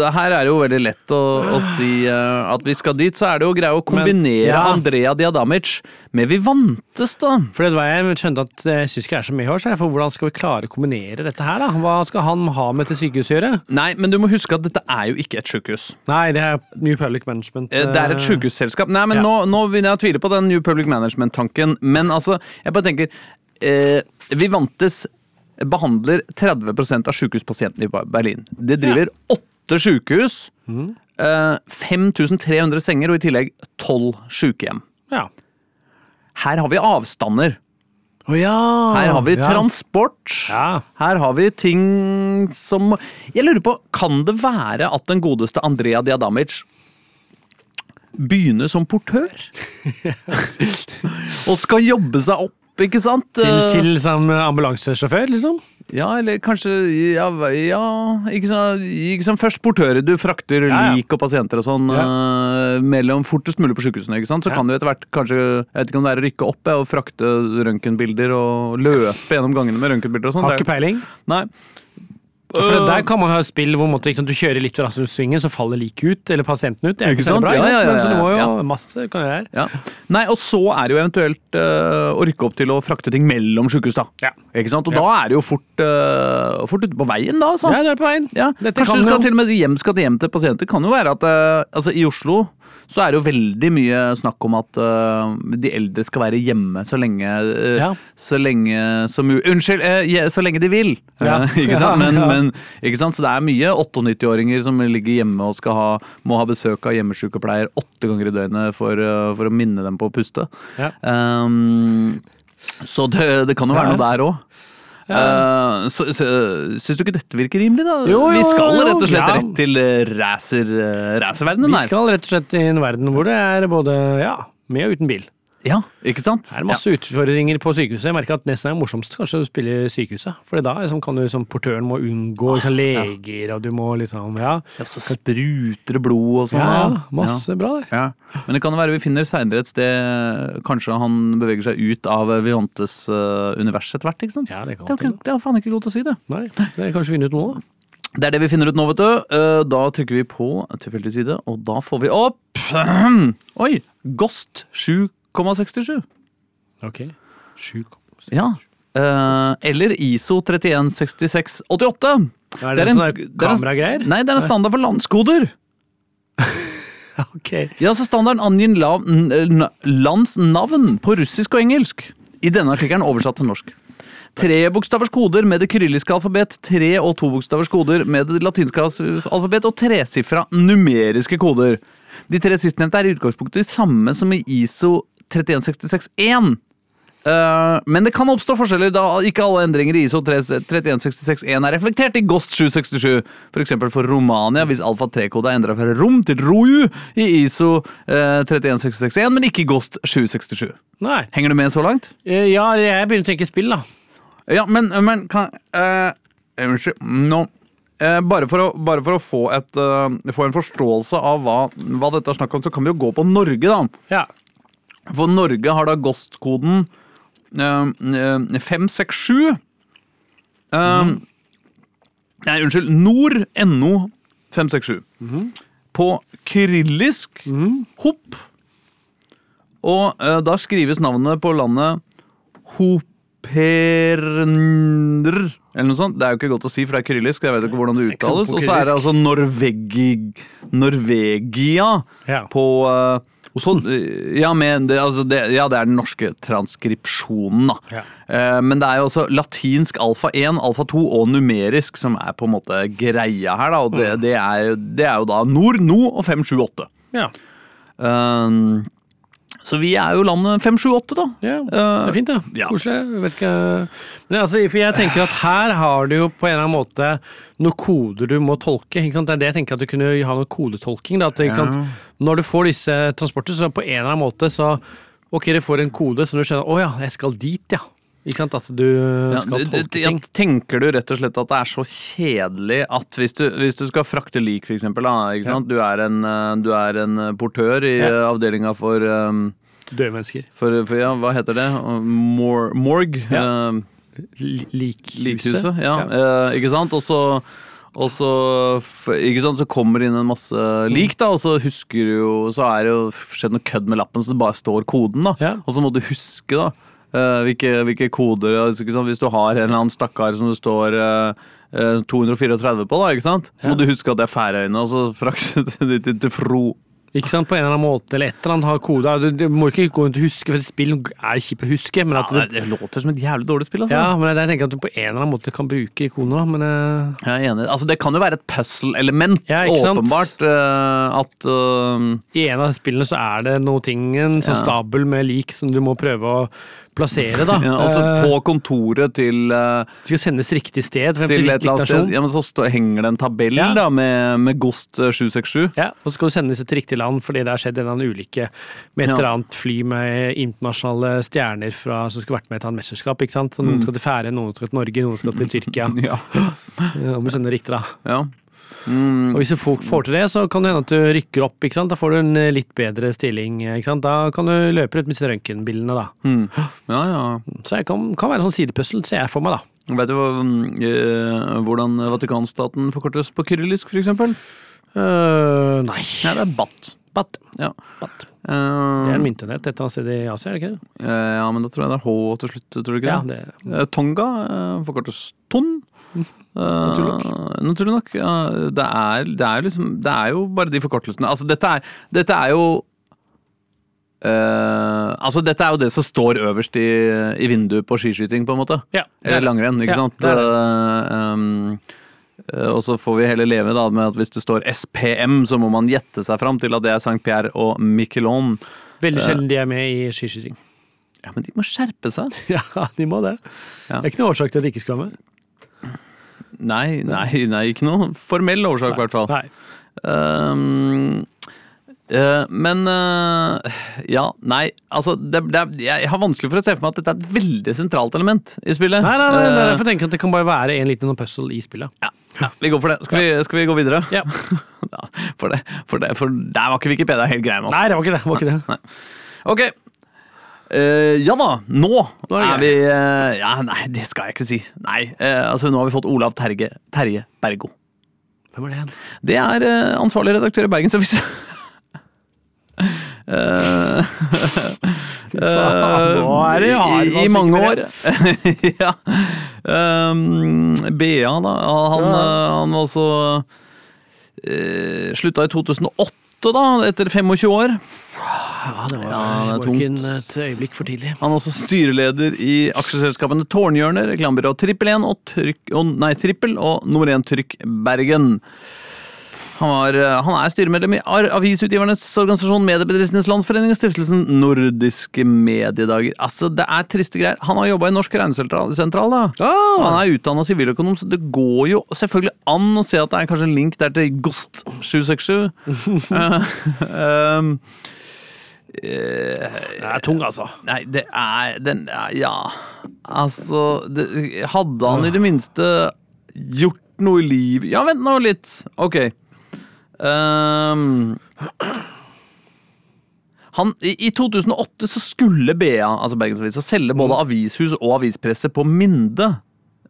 Her er det jo veldig lett å, å si uh, at vi skal dit. Så er det jo greie å kombinere ja. Andrea Diadamic med Vivantes, da. For det var jeg skjønte at jeg syns ikke er så mye år, så jeg, for hvordan skal vi klare å kombinere dette her, da? Hva skal han ha med til sykehus å gjøre? Nei, men du må huske at dette er jo ikke et sykehus. Nei, det er New Public Management. Uh, Det er et sykehusselskap. Nei, men ja. nå, nå begynner jeg å tvile på den New Public Management-tanken. Men altså, jeg bare tenker eh, Vivantes behandler 30% av sykehuspasientene i Berlin. Det driver åtte sykehus, Mm. eh, 5300 senger og i tillegg tolv sykehjem. Ja. Her har vi avstander. Å ja! Her har vi transport. Ja. Her har vi ting som Jeg lurer på, kan det være at den godeste Andrea Diadamic begynner som portør? Og skal jobbe seg opp, ikke sant? Til, til som ambulansesjåfør, liksom? Ja, eller kanskje Ja, ja ikke, sånn, ikke først portører. Du frakter Ja, ja. lik og pasienter og sånn eh, mellom fortest mulig på sykehusene. ikke sant? Så Ja. kan du etter hvert kanskje Jeg vet ikke om det er å rykke opp ja, og frakte røntgenbilder og løpe gjennom gangene med røntgenbilder og sånn. Har ikke peiling. Nei. For der kan man ha et spill hvor måtte, liksom, du kjører litt fra svingen, så faller liket ut, eller pasienten ut. Det er Ikke ikke sant? bra. Ja, ja, ja, ja, så du må jo masse kan gjøre her. Ja. Nei, og så er det jo eventuelt uh, rykke opp til å frakte ting mellom sykehus, da. Ja. Ikke sant? Og da er det jo fort, uh, fort ute på veien, da. Så. Ja, du er på veien. Kanskje kan du skal jo- til og med hjem, skal hjem til pasienter. Kan jo være at uh, altså, i Oslo så er det jo veldig mye snakk om at uh, de eldre skal være hjemme så lenge uh, Ja. Så lenge som Unnskyld, Uh, yeah, så lenge de vil! Ja. Eh, ikke sant? Men, men ikke sant? Så det er mye 98-åringer som ligger hjemme og skal ha, må ha besøk av hjemmesykepleier åtte ganger i døgnet for, for å minne dem på å puste. Ja. Um, så det, det kan jo være noe der òg. Så, så, Syns du ikke dette virker rimelig, da? Jo, jo, Vi skal jo, rett og slett ja. rett til racerverdenen racer, her. Vi skal rett og slett i en verden hvor det er både ja, med og uten bil. Ja, ikke sant? Det er masse utfordringer på sykehuset. Jeg merker at det nesten er morsomst kanskje å spille sykehuset. For da liksom, kan du som portøren må unngå liksom, leger, og du må liksom Ja, Ja, så spruter det blod og sånn. ja, masse bra der. Ja. Men det kan være vi finner seinere et sted Kanskje han beveger seg ut av Viontes uh, univers etter hvert. ikke sant? Ja, det Det kan er, ikke- det er faen ikke godt å si, det. Nei, det er kanskje vi finner ut nå, da. Det er det vi finner ut nå, vet du. Eh, Da trykker vi på tilfeldig side, og da får vi opp Oi! Gost 7,67. Ok. 7,67. Ja. Eh, eller ISO 316688. Er det, Det er en- er kameragreier? Nei, det er en standard for landskoder. Ok. Ja, så Standarden angir lands navn på russisk og engelsk. I denne artikkelen oversatt til norsk. Trebokstavers koder med det kyrilliske alfabet, tre- og tobokstavers koder med det latinske alfabet og tresifra numeriske koder. De tre sistnevnte er i utgangspunktet de samme som i ISO 31661. Uh, men det kan oppstå forskjeller da ikke alle endringer i ISO 3166-1 er reflektert i GOST 767. F.eks. For, for Romania, hvis alfa 3-kode er endra fra rom til roju i ISO uh, 3166-1, men ikke i GOST 767. Nei. Henger du med så langt? Uh, Ja, jeg begynner å tenke spill, da. Ja, men, men kan eh, Unnskyld. Nå eh, bare, for å, bare for å få, et, uh, få en forståelse av hva, hva dette er snakk om, så kan vi jo gå på Norge, da. Ja. For Norge har da GOST-koden eh, eh, 567. Eh, Nei, unnskyld. Nord NO 567. På kyrillisk hopp. Og eh, da skrives navnet på landet Hoperndr, eller noe sånt. Det er jo ikke godt å si, for det er kyrillisk. Jeg vet ikke hvordan det uttales. Og så er det altså Norvegi, Norvegia Ja. på eh, på, ja, men det, altså det, ja, det er den norske transkripsjonen, da. Ja. Eh, men det er jo også latinsk alfa 1, alfa 2 og numerisk som er på en måte greia her, da. Og det, det, er, det er jo da nord, no og 578. Ja. Um, så vi er jo landet 578, da. ja. Det er fint, da. ja. Koselig. Vet ikke. Men altså, for jeg tenker at her har du jo på en eller annen måte noen koder du må tolke. Ikke sant? Det er det jeg tenker at du kunne ha noe kodetolking. Da, at, ikke sant? Når du får disse transporter, så på en eller annen måte så Ok, du får en kode som du skjønner Å ja, jeg skal dit, ja. Ikke sant? At du Ja, skal tolke ting. ja, tenker du rett og slett at det er så kjedelig at hvis du, hvis du skal frakte lik, for eksempel, da, Ja. Du, er en, eh, du er en portør i Ja. eh, avdelinga for um, Døde mennesker. For, for ja, hva heter det? Mor morg? Ja. eh, Likhuset. likhuset, ja. Eh, ikke sant? Og så og så, ikke sant, så kommer det inn en masse lik, da, og så husker du jo Så er det jo skjedd noe kødd med lappen, så det bare står koden, da. Ja. Og så må du huske, da, eh, hvilke, hvilke koder ikke sant? Hvis du har en eller annen stakkar som det står eh, eh, 234 på, da, ikke sant? Så Ja. må du huske at det er Færøyene, og så frakte de til, til Fro. Ikke sant, På en eller annen måte, eller et eller annet har koda. Du, du må ikke gå rundt og huske, for et spill er kjipt å huske. Men at du, det, det låter som et jævlig dårlig spill, altså. ja, men jeg tenker at du på en eller annen måte kan bruke ikoner. da, Men eh, Jeg er enig. Altså, det kan jo være et puzzle-element, Ja, åpenbart. Uh, at uh... i en av spillene så er det noe ting, en sånn Ja. stabel med lik som du må prøve å plassere. da. ja, Altså Eh, på kontoret til, uh, skal sendes riktig sted. Frem til til et eller annet sted. Ja, men så stå, henger det en tabell Ja. da med, med Gost eh, 767. Ja, og så skal du sendes til riktig land fordi det har skjedd en eller annen ulykke med et Ja. eller annet fly med internasjonale stjerner fra, som skulle vært med i et annet mesterskap. ikke sant? Så Mm. Noen skal til Færøyene, noen skal til Norge, noen skal til Tyrkia. Ja. Ja, må du sende riktig da. ja. Mm, Og hvis du får, til det, så kan det hende at du rykker opp. ikke sant? Da får du en eh, litt bedre stilling. ikke sant? Da kan du løpe rundt med disse røntgenbildene. da. mm. ja, ja. Så det kan, kan være en sånn sidepussel, ser jeg for meg. da. Vet du mm, eh, hvordan Vatikanstaten forkortes på kyrillisk, for eksempel? nei. nei. Ja, det er BAT. Bat. Ja. Bat. Uh, Det er en myntenhet et eller annet sted i Asia, er det ikke det? Uh, ja, men da tror jeg det er H til slutt, tror du ikke Ja, det? det Eh, Tonga eh, forkortes Ton. Eh, Naturlig naturlig nok. Uh, det, er, det, er liksom, det er jo bare de forkortelsene. Altså, dette er, dette er jo uh, altså Dette er jo det som står øverst i, i vinduet på skiskyting, på en måte. Ja, er Eller langrenn, ikke Ja, sant? det um, og så får vi heller leve da med at hvis det står SPM, så må man gjette seg fram til at det er St. Pierre og Miquelon. Veldig sjelden de er med i skiskyting. Ja, men de må skjerpe seg. Ja, de må det. Ja. Det er ikke noe årsak til at de ikke skal være med. Nei, nei, nei, ikke noe formell årsak, i hvert fall. Nei. Um, men eh, Ja, nei, altså det, det, Jeg har vanskelig for å se for meg at dette er et veldig sentralt element i spillet. Nei, nei, nei, nei, Eh, derfor tenker at det kan bare være en liten sånn puzzle i spillet. ja, ja, vi går for det. Skal vi, skal vi gå videre? Ja. Ja, for, det, for, det, for der var ikke Wikipedia helt grei med oss. Nei, det var ikke det. det, var ikke det. Ok. Eh, ja da, nå, Nå er er vi uh, Ja, nei, det skal jeg ikke si. Nei, uh, altså Nå har vi fått Olav Terje, Terje Bergo. Hvem er det igjen? Det er ansvarlig redaktør i Bergensavis. Eh, faen, nå er det i, I mange år. Ja. Um, BA, da. Han, Ja. han var også uh, Slutta i 2008, da, etter 25 år. Ja, det var, Ja, tungt. ikke et øyeblikk for tidlig. Han er også styreleder i aksjeselskapene Tårnhjørner, reklamebyrå Trippel 1 og, trykk, og, nei, Trippel og nummer 1 Trykk Bergen. Han, var, eh, han er styremedlem i avisutgivernes organisasjon Mediebedriftenes Landsforening og stiftelsen Nordiske Mediedager. Altså, Det er triste greier. Han har jobba i Norsk Regnesentral, da. Ah. Han er utdanna siviløkonom, så det går jo selvfølgelig an å se at det er kanskje en link der til Gost 767. uh, um, eh, Det er tung, altså. Nei, det er den er- Ja, altså det, Hadde han i det minste gjort noe i livet Ja, vent nå litt. Ok. Um, han, i, I 2008 så skulle BA, altså Bergensavisa, selge både avishus og avispresse på Minde.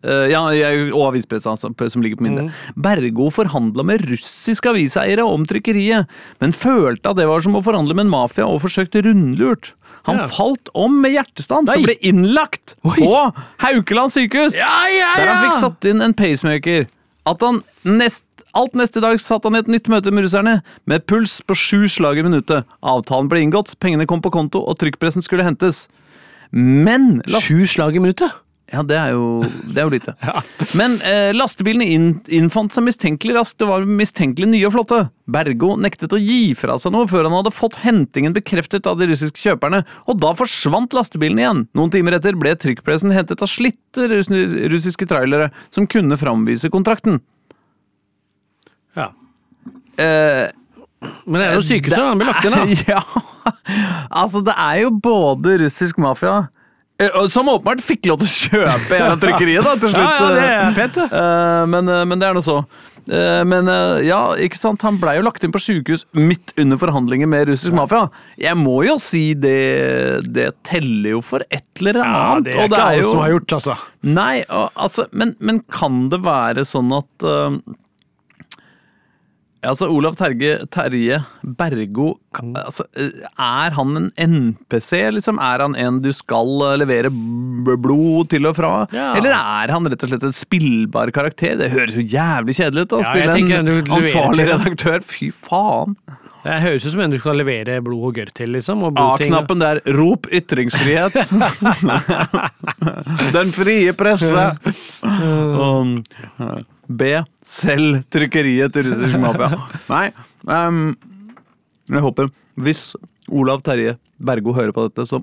Eh, ja, jeg- og avispressa altså, som ligger på Minde. Bergo forhandla med russiske aviseiere om trykkeriet, men følte at det var som å forhandle med en mafia og forsøkte rundlurt. Han Ja. falt om med hjertestans og ble innlagt Oi. på Haukeland sykehus! Ja, ja, Der han fikk satt inn en pacemaker. At han nest, alt neste dag satt han i et nytt møte med russerne, med puls på sju slag i minuttet. Avtalen ble inngått, pengene kom på konto, og trykkpressen skulle hentes. Men last, Sju slag i minuttet? Ja, det er jo, det er jo lite. Men eh, lastebilene inn, innfant seg mistenkelig raskt. Det var mistenkelig nye og flotte. Bergo nektet å gi fra seg noe før han hadde fått hentingen bekreftet av de russiske kjøperne, og da forsvant lastebilen igjen. Noen timer etter ble trykkpressen hentet av slitte russiske trailere som kunne framvise kontrakten. Ja. Eh, Men det er jo sykehuset, den Han blir lagt inn, da. Ja, altså det er jo både russisk mafia eh, Som åpenbart fikk lov til å kjøpe en av trykkeriet, da, til slutt. ja, ja, det er pent, det. Eh, men, eh, men det er nå så. Eh, men eh, ja, ikke sant, han blei jo lagt inn på sykehus midt under forhandlinger med russisk mafia. Jeg må jo si det Det teller jo for et eller annet. Ja, det er ikke alle som har gjort, altså. Nei, og, altså, men, men kan det være sånn at eh, Altså, Olav Terje, Terje Bergo altså, eh, Er han en NPC, liksom? Er han en du skal eh, levere blod til og fra? Ja. Eller er han rett og slett en spillbar karakter? Det høres jo jævlig kjedelig ut å Ja, spille en ansvarlig redaktør. Fy faen! Det høres ut som en du skal levere blod og gørr til, liksom. A-knappen der. Rop ytringsfrihet! Den frie presse! Og B. Selg trykkeriet til russisk mafia. Nei, Um, jeg håper Hvis Olav Terje Bergo hører på dette, så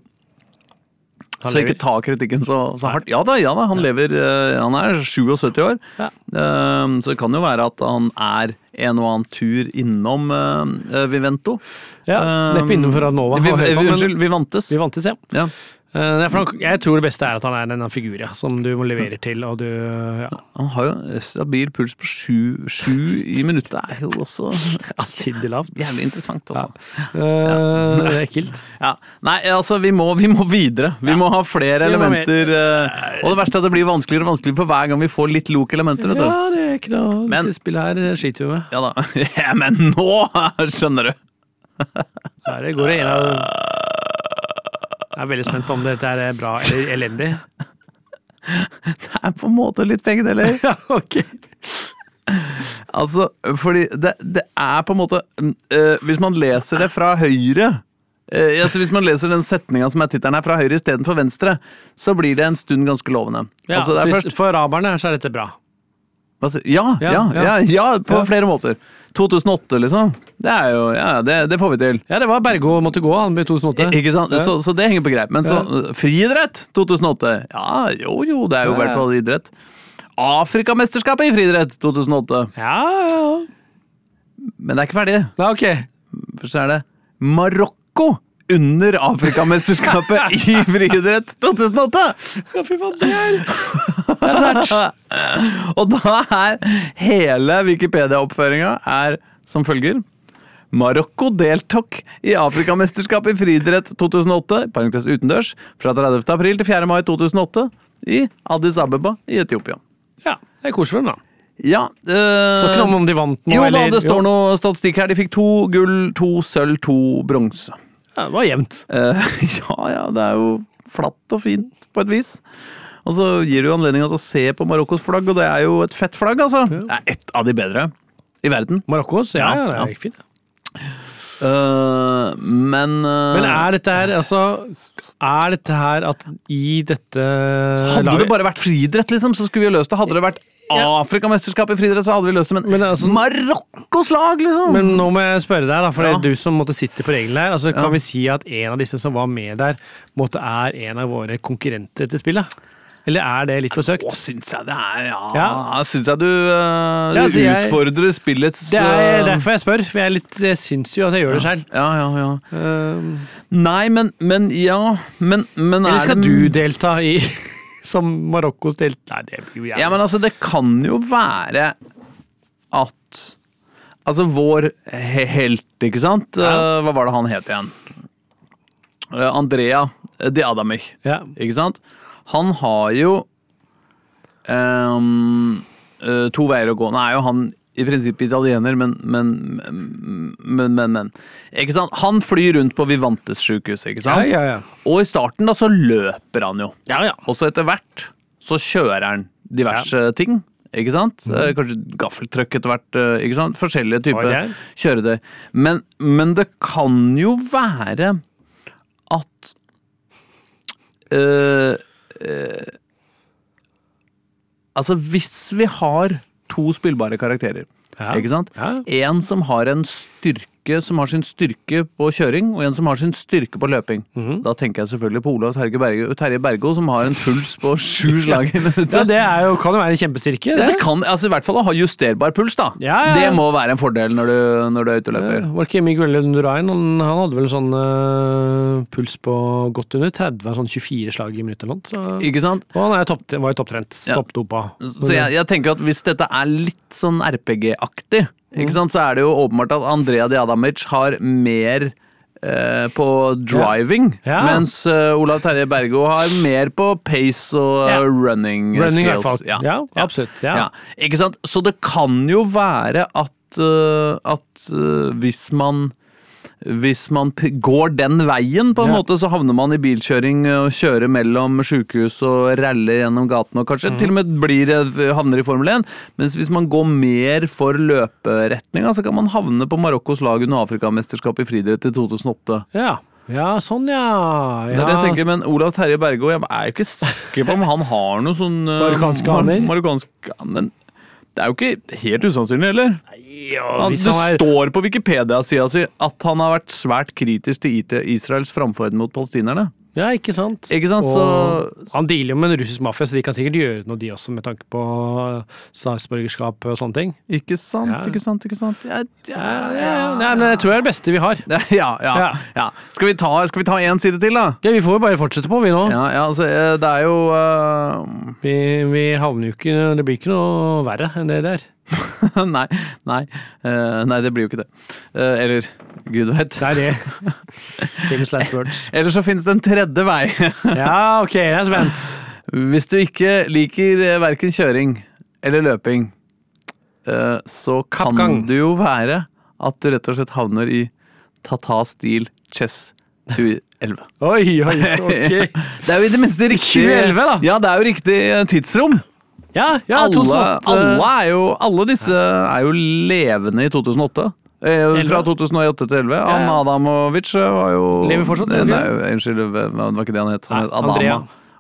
Han så ikke ta kritikken så, så hardt. Ja da, ja da, han lever eh, Han er 77 år. Ja. Ehm, så det kan jo være at han er en og annen tur innom uh, Vivento. Ja, neppe innom Radnova. Vi, vi, unnskyld, Vivantes. Vi vantes, ja. Ja. Eh, jeg tror det beste er at han er en figur, ja, som du må levere til, og du ja. Han har jo stabil puls på sju, sju i minuttet. er jo også Avsindig lavt. jævlig interessant, altså. Ja. det er ekkelt. Ja. Nei, altså, vi må, vi må videre. Vi må ha flere elementer. eh, og det verste er at det blir vanskeligere og vanskeligere for hver gang vi får litt lok-elementer. Ja, det er ikke noe Men- spillet her det sliter vi med. Ja da. Ja, men nå skjønner du. Her går det en av Jeg er veldig spent på om dette er bra eller elendig. Det er på en måte litt begge deler. Ja, ok. Altså, fordi det, det er på en måte eh, Hvis man leser det fra høyre eh, altså Hvis man leser den setninga som er tittelen her, fra høyre istedenfor venstre, så blir det en stund ganske lovende. Ja, altså, så hvis- For araberne så er dette bra. altså, ja, ja, Ja, ja, på flere måter. 2008, liksom. Det er jo Ja, det, det får vi til. Ja, det var Bergo måtte gå, han ble 2008. Ikke sant? Ja. Så, så det henger på greip. Men så friidrett 2008. Ja, jo jo, det er jo i hvert fall idrett. Afrikamesterskapet i friidrett 2008. Ja, ja. Men det er ikke ferdig. ja ok. For så er det Marokko under Afrikamesterskapet i friidrett 2008! Ja, fy faen, det er Det er sært. Og da er hele Wikipedia-oppføringa er som følger. Marokko deltok i Afrikamesterskapet i friidrett 2008, parentes utendørs, fra 30. april til 4. mai 2008 i Addis Abeba i Etiopia. Ja, det er koselig for dem, da. Ja Så ikke øh, noe om de vant noe, Jo da, det står noe statistikk her. De fikk to gull, to sølv, to bronse. Ja, det var jevnt. Eh, ja, ja, det er jo flatt og fint på et vis. Og så gir det jo anledning til å se på Marokkos flagg, og det er jo et fett flagg, altså. Det er ett av de bedre i verden. Marokkos? Ja, Ja, ja, det er ikke fint. Uh, men uh, Men er dette her, altså Er dette her at i dette Hadde det bare vært friidrett, liksom, så skulle vi løst det. Hadde det vært Afrikamesterskap i friidrett, så hadde vi løst det, men, Men altså- Marokkos lag, liksom! Men nå må jeg spørre deg, da, for det er du som måtte sitte på reglene her. Altså, Ja. Kan vi si at en av disse som var med der, måtte er en av våre konkurrenter til spillet? Eller er det litt forsøkt? Å, syns jeg det er Ja, Ja. syns jeg du, uh, Ja, du altså, jeg- utfordrer spillets Det er eh, derfor jeg spør, for jeg, litt, jeg syns jo at jeg gjør det selv. Ja, ja, ja. Um, Nei, men, men ja Men, men eller er skal det du delta i som Marokkos delt... Nei, det blir jo jævlig. Ja, men altså, det kan jo være at Altså, vår he helt, ikke sant? Ja. Eh, hva var det han het igjen? Eh, Andrea De Adamich, Ja. ikke sant? Han har jo um, to veier å gå. Nå er jo han i prinsippet italiener, men men, men, men, men. Ikke sant? Han flyr rundt på Vivantes sykehus, ikke sant? ja, ja. ja. Og i starten da så løper han jo. ja, ja. Og så etter hvert så kjører han diverse ting. Ikke sant? Eh, Kanskje gaffeltrøkk etter hvert. eh, Ikke sant? Forskjellige typer okay. kjøretøy. Men, men det kan jo være at øh, øh, Altså, hvis vi har to spillbare karakterer, Ja. ikke sant? Ja. En som har en styrke som har sin styrke på kjøring, og en som har sin styrke på løping. Mhm. Da tenker jeg selvfølgelig på Olav Terje Bergo, Terje Bergo som har en puls på sju slag i ja, det jo, kan jo være en kjempestyrke. Det Det. kan altså i hvert fall å ha justerbar puls, da. Ja, ja, ja. Det må være en fordel når du, når du er ute og løper. Ja, Var ikke Miguel Lundurain Han, han hadde vel sånn uh, puls på godt under 30, sånn 24 slag i minuttet eller noe. Ikke sant? og han topp, var jo topptrent. Ja. Toppdopa. Så jeg, jeg tenker at hvis dette er litt sånn RPG-aktig, ikke sant, så er det jo åpenbart at Andrea Diadamic har mer eh, på driving, Ja. mens eh, Olav Terje Bergo har mer på pace og Ja. eh, running, eh, Running i hvert skills. fall. Ja, absolutt. Ja. Ja. Ikke sant? Så det kan jo være at, øh, at øh, hvis man hvis man går den veien, på en Ja. måte, så havner man i bilkjøring og kjører mellom sjukehus og raller gjennom gatene, og kanskje mm. til og med blir, eh, havner i Formel 1. Mens hvis man går mer for løperetninga, så kan man havne på Marokkos lag under Afrikamesterskapet i friidrett i 2008. Ja. ja, sånn ja. Det er det jeg tenker, Men Olav Terje Bergo, jeg er jo ikke sikker på om han har noe sånn Marokkansk aner. mar- marokkansk Men det er jo ikke helt usannsynlig, eller? Ja, det er, står på Wikipedia-sida si at han har vært svært kritisk til Israels framferd mot palestinerne. Ja, ikke sant? Ikke sant, så- han dealer jo med en russisk mafia, så de kan sikkert gjøre noe, de også, med tanke på statsborgerskap og sånne ting. Ikke sant, Ja. ikke sant, ikke sant. Ja, Ja, ja, Nei, men jeg tror det er det beste vi har. ja, ja. Skal vi ta skal vi ta én side til, da? Ja, Vi får jo bare fortsette på, vi nå. Ja, ja, altså, eh, det er jo uh... Vi, vi havner jo ikke Det blir ikke noe verre enn det der. nei, nei, uh, nei, det blir jo ikke det. Uh, eller gud veit. Det er det. Famous last words. Eller så finnes det en tredje vei. Ja, ok, jeg er spent. Hvis du ikke liker eh, verken kjøring eller løping, så kan Kappgang. det jo være at du rett og slett havner i Tata Steel Chess 2011. Oi, oi, ok. Det er jo i det minste riktig 2011 da. Ja, det er jo riktig tidsrom. Ja, ja, alle, 2008. alle, er jo, alle disse er jo levende i 2008. Eh, fra 2008 til 2011. Ja, Han ja. Adamovic eh, var jo Lever fortsatt, Nei, nei, Unnskyld, det var ikke det han het. Han het Adama. Andrea.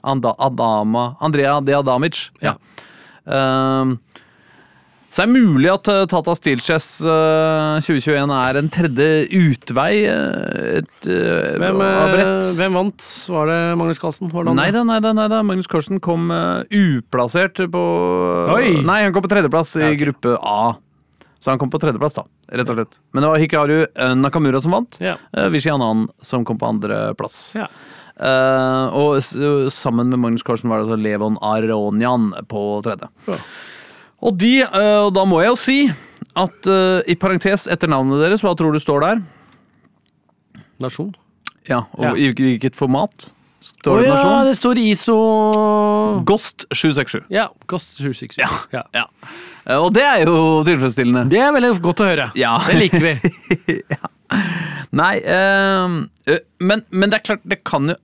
Anda, Adama. Andrea De Adamic. Ja. Ehm, så det er mulig at eh, Tata Steel Chess eh, 2021 er en tredje utvei. eh, et, eh, Hvem, eh, hvem vant? Var det Magnus Carlsen? Var det? Nei da, nei da, nei da. Magnus Carlsen kom eh, uplassert på Oi! Nei, han kom på tredjeplass i gruppe A. Så han kom på tredjeplass, da. Rett og slett. Men det var Hikaru eh, Nakamura som vant. Ja. Vishy Anand som kom på andreplass. Ja. Uh, og sammen med Magnus Carlsen var det altså Levon Aronian på tredje. Ja. Og de, eh, og da må jeg jo si at eh, i parentes etter navnet deres, hva tror du står der? Nasjon? Ja, Og Ja. i hvilket format? Å Står det ja, nasjon? det står ISO Gost 767. Ja, Ghost 767. Ja. Ja. Ja. Eh, Og det er jo tilfredsstillende. Det er veldig godt å høre. Ja. Det liker vi. Nei, øh, men, men det er klart, det kan jo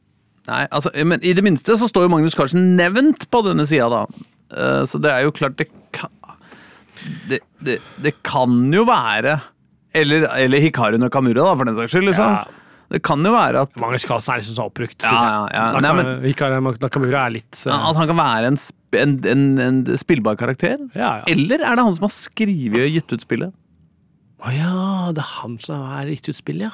Nei, altså, men I det minste så står jo Magnus Carlsen nevnt på denne sida, da. Eh, så det er jo klart det Det, det, det kan jo være Eller, eller Hikaru Nakamura, da, for den saks skyld. liksom. Ja. Det kan jo være at Magnus Carlsen er liksom så oppbrukt. Ja, ja, ja. Nei, men- Hikaru Nakamura er litt uh... At han kan være en, en, en, en spillbar karakter? Ja, ja. Eller er det han som har skrevet og gitt ut spillet? Å ja, det er han som har gitt ut spillet, ja.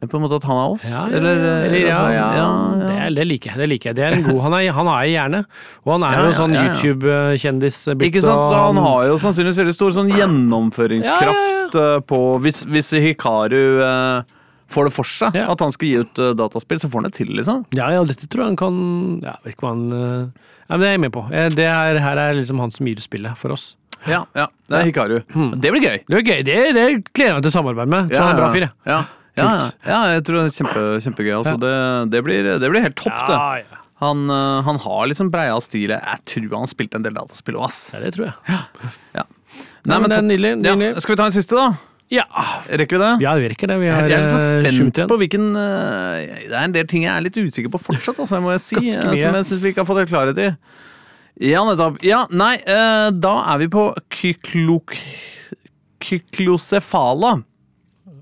På en måte at han er oss? Ja, Eller, eller, ja, ja. ja. Det, er- det liker jeg. Det liker jeg. Det er en god, han, er, han er i hjerne. Og han er jo sånn. YouTube-kjendis. Ikke sant, så Han har jo sannsynligvis veldig stor sånn gjennomføringskraft eh, på Hvis, hvis Hikaru eh, får det for seg at han skal gi ut uh, dataspill, så får han det til, liksom. Ja, ja, dette tror jeg han kan Ja, vet ikke hva han uh, Ja, men det er jeg med på. Eh, Det er, her er liksom han som gir spillet for oss. Ja, ja, det er Hikaru. Det blir gøy. Det blir gøy. Det, det gleder jeg meg til å samarbeide med. Ja, han er en bra fyr, jeg. Ja. Ja, ja, jeg tror det er kjempe, kjempegøy. Altså, det, det, blir, det blir helt topp, det. Han, eh, han har liksom breia stil. Jeg tror han spilte en del dataspill òg, ass. ja, det tror jeg. Ja. Nei, men men nydelig, Ja, nydelig. skal vi ta en siste, da? Ja, Rekker vi det? ja vi virker det. Vi har Jeg er så eh, spent på hvilken eh, Det er en del ting jeg er litt usikker på fortsatt, altså, må jeg si. Som jeg syns vi ikke har fått helt klarhet i. Ja, nettopp. Ja, nei, da er vi på kyklok... Kyklosefala.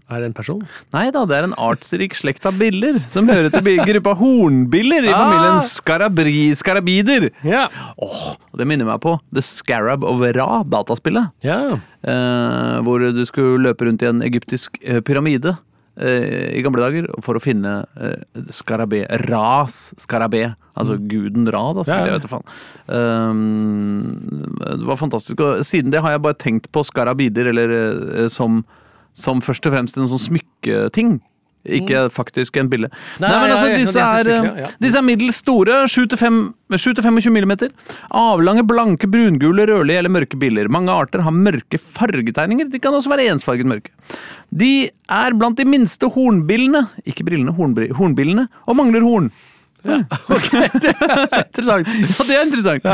Er det en person? Nei da, det er en artsrik slekt av biller som hører til gruppa hornbiller i Ah. familien skarabri, skarabider. Ja. Oh, det minner meg på The Scarab of Ra, dataspillet. ja. Eh, hvor du skulle løpe rundt i en egyptisk eh, pyramide eh, i gamle dager for å finne eh, skarabé. Ras skarabé. Altså guden Ra, da. Mm. Ja, ja. Jeg vet faen. Eh, det var fantastisk. Og siden det har jeg bare tenkt på skarabider eller eh, som, som først og fremst en sånn smykketing. Ikke faktisk en bille. Mm. Nei, Nei, men altså, ja, disse er er, smykker, ja. eh, disse er middels store, 7-25 millimeter. Avlange, blanke, brungule, rødlige eller mørke biller. Mange arter har mørke fargetegninger. De kan også være ensfarget mørke. De er blant de minste hornbillene, ikke brillene, hornbillene, og mangler horn. Ok, det er Interessant. Ja, det er interessant.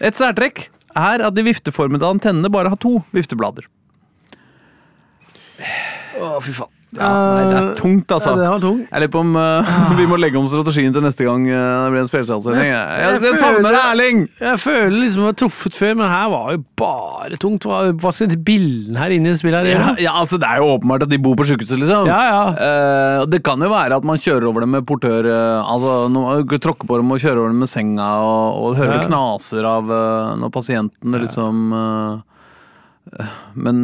Et særtrekk er at de vifteformede antennene bare har to vifteblader. Å, fy faen. Ja, nei, det er tungt, altså. Ja, det var tung. Jeg lurer på om uh, vi må legge om strategien til neste gang eh, det blir en spesialsending. Jeg, jeg, jeg savner deg, Erling! Jeg føler liksom jeg har truffet før, men her var jo bare tungt. Hva, hva skal de bildene her inne i spillet her Ja, ja, altså Det er jo åpenbart at de bor på sykehuset, liksom. Ja, ja. Uh, det kan jo være at man kjører over dem med portør Altså når man Tråkker på dem og kjører over dem med senga, og, og hører Ja. det knaser av når pasientene liksom Men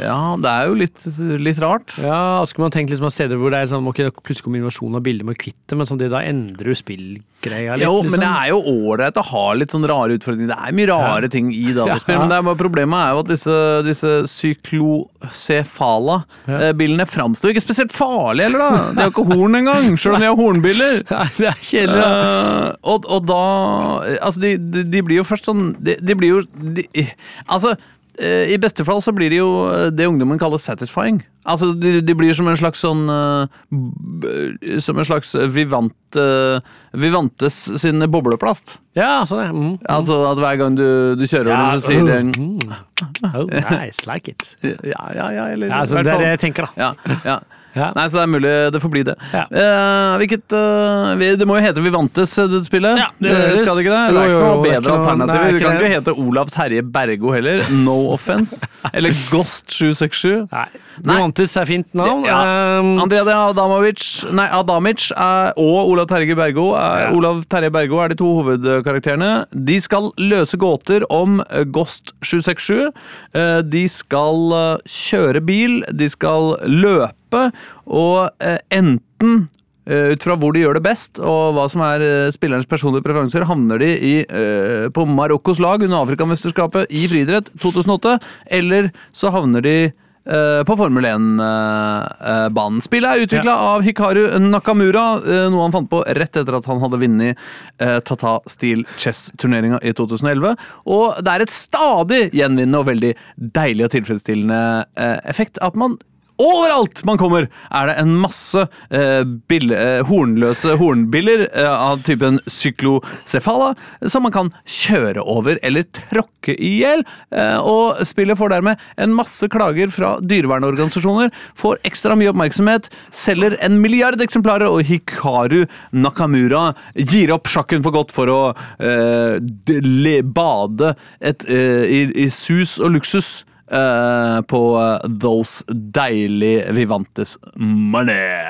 ja, det er jo litt, litt rart. Ja, skulle man tenkt liksom steder hvor det er sånn, ok, plutselig kommer invasjon av bilder med kvitte, men samtidig da endrer du spillgreia litt. Jo, liksom. men det er jo ålreit å ha litt sånn rare utfordringer. Det er mye rare ting i dataspill, Ja. men det er bare problemet er jo at disse, disse cyklocefala-billene framstår ikke spesielt farlige heller, da. De har ikke horn engang, sjøl om de har hornbiller. Nei, det er kjedelig. Eh, og, og da Altså, de, de, de blir jo først sånn De, de blir jo de, Altså, eh, i beste fall så blir det jo eh, det ungdommen kaller satisfying. Altså, de, de blir som en slags sånn eh, Som en slags Vivante Vivantes sin bobleplast. Ja, sånn er Mm. Altså at hver gang du, du kjører over Ja, det, så sier den mm. Oh, nice, like it. Ja, ja, ja, eller Ja, altså, det er det jeg tenker, da. ja, ja. Ja. Nei, så det er mulig det får bli det. Ja. Eh, hvilket eh, vi- Det må jo hete Vivantes, eh, det spillet. Ja, det Eh, høres- Skal det ikke det? Det er jo, ikke noe det er bedre ikke noe- alternativ. Du Det ikke kan det. hete Olav Terje Bergo heller. No offense. Eller Ghost 767. Nei. Nei. Nuantis er fint navn. Ja. Um, Andrea Adamovic Nei, Adamic er, og Olav Terje Bergo er, Ja. Olav Terje Bergo er de to hovedkarakterene. De skal løse gåter om eh, Ghost 767. Eh, De skal eh, kjøre bil, de skal løpe, og eh, enten eh, ut fra hvor de gjør det best, og hva som er spillerens spillernes personlige preferanser, havner de i, eh, på Marokkos lag under Afrikamesterskapet i friidrett 2008, eller så havner de eh, på Formel 1-banen. Spillet er utvikla av Hikaru Nakamura, eh, noe han fant på rett etter at han hadde vunnet eh, Tata Steel Chess-turneringa i 2011. Og det er et stadig gjenvinnende og veldig deilig og tilfredsstillende eh, effekt at man Overalt man kommer, er det en masse eh, bill, eh, hornløse hornbiller eh, av typen cyklocefala som man kan kjøre over eller tråkke i hjel. Eh, og spillet får dermed en masse klager fra dyrevernorganisasjoner, får ekstra mye oppmerksomhet, selger en milliard eksemplarer, og Hikaru Nakamura gir opp sjakken for godt for å eh, bade et, eh, i, i sus og luksus eh, på eh, Those Deilig Vivantes Money.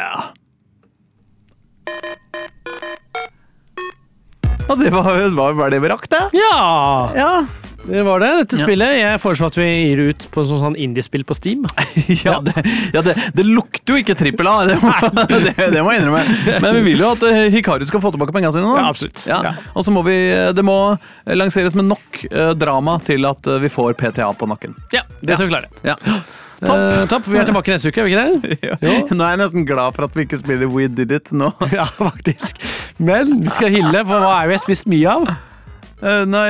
Ja, det var, var, var det vi rakk, det. Ja! Ja. Det var det, dette Ja. spillet. Jeg foreslår at vi gir det ut på sånn, sånn indiespill på Steam. Ja, det, ja det, det lukter jo ikke trippel A, det, det, det må jeg innrømme. Men vi vil jo at eh, Hikaru skal få tilbake pengene sine. nå. Ja, absolutt. Ja. Ja. Og så må vi, det må lanseres med nok eh, drama til at eh, vi får PTA på nakken. Ja, det skal vi klare. Ja. Topp. Eh, topp. Vi er tilbake neste uke, er vi ikke det? Ja. Nå er jeg nesten glad for at vi ikke spiller We Did It nå. Ja, faktisk. Men vi skal hylle, for hva er vi har spist mye av? Eh, Nei,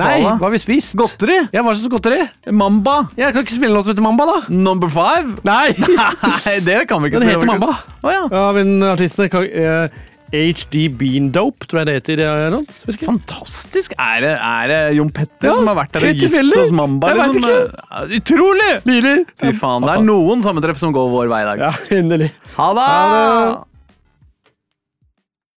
Nei, hva har vi spist? Godteri. Ja, hva slags godteri? Mamba. Jeg kan ikke spille noe som heter Mamba, da. Number five. Nei! Nei, det kan vi ikke Den spille, heter faktisk. Mamba. Oh, ja. Ja, men artisten kan... ka- eh, HD Bean Dope, tror jeg det heter. eh, Rons. Fantastisk! Er det, er det Jon Petter Ja, som har vært der og gitt oss Mamba? Jeg vet liksom? Eh, Utrolig! Nydelig! Fy faen, det er noen sammentreff som går vår vei i dag. Ja, endelig. Ha det! Ha det.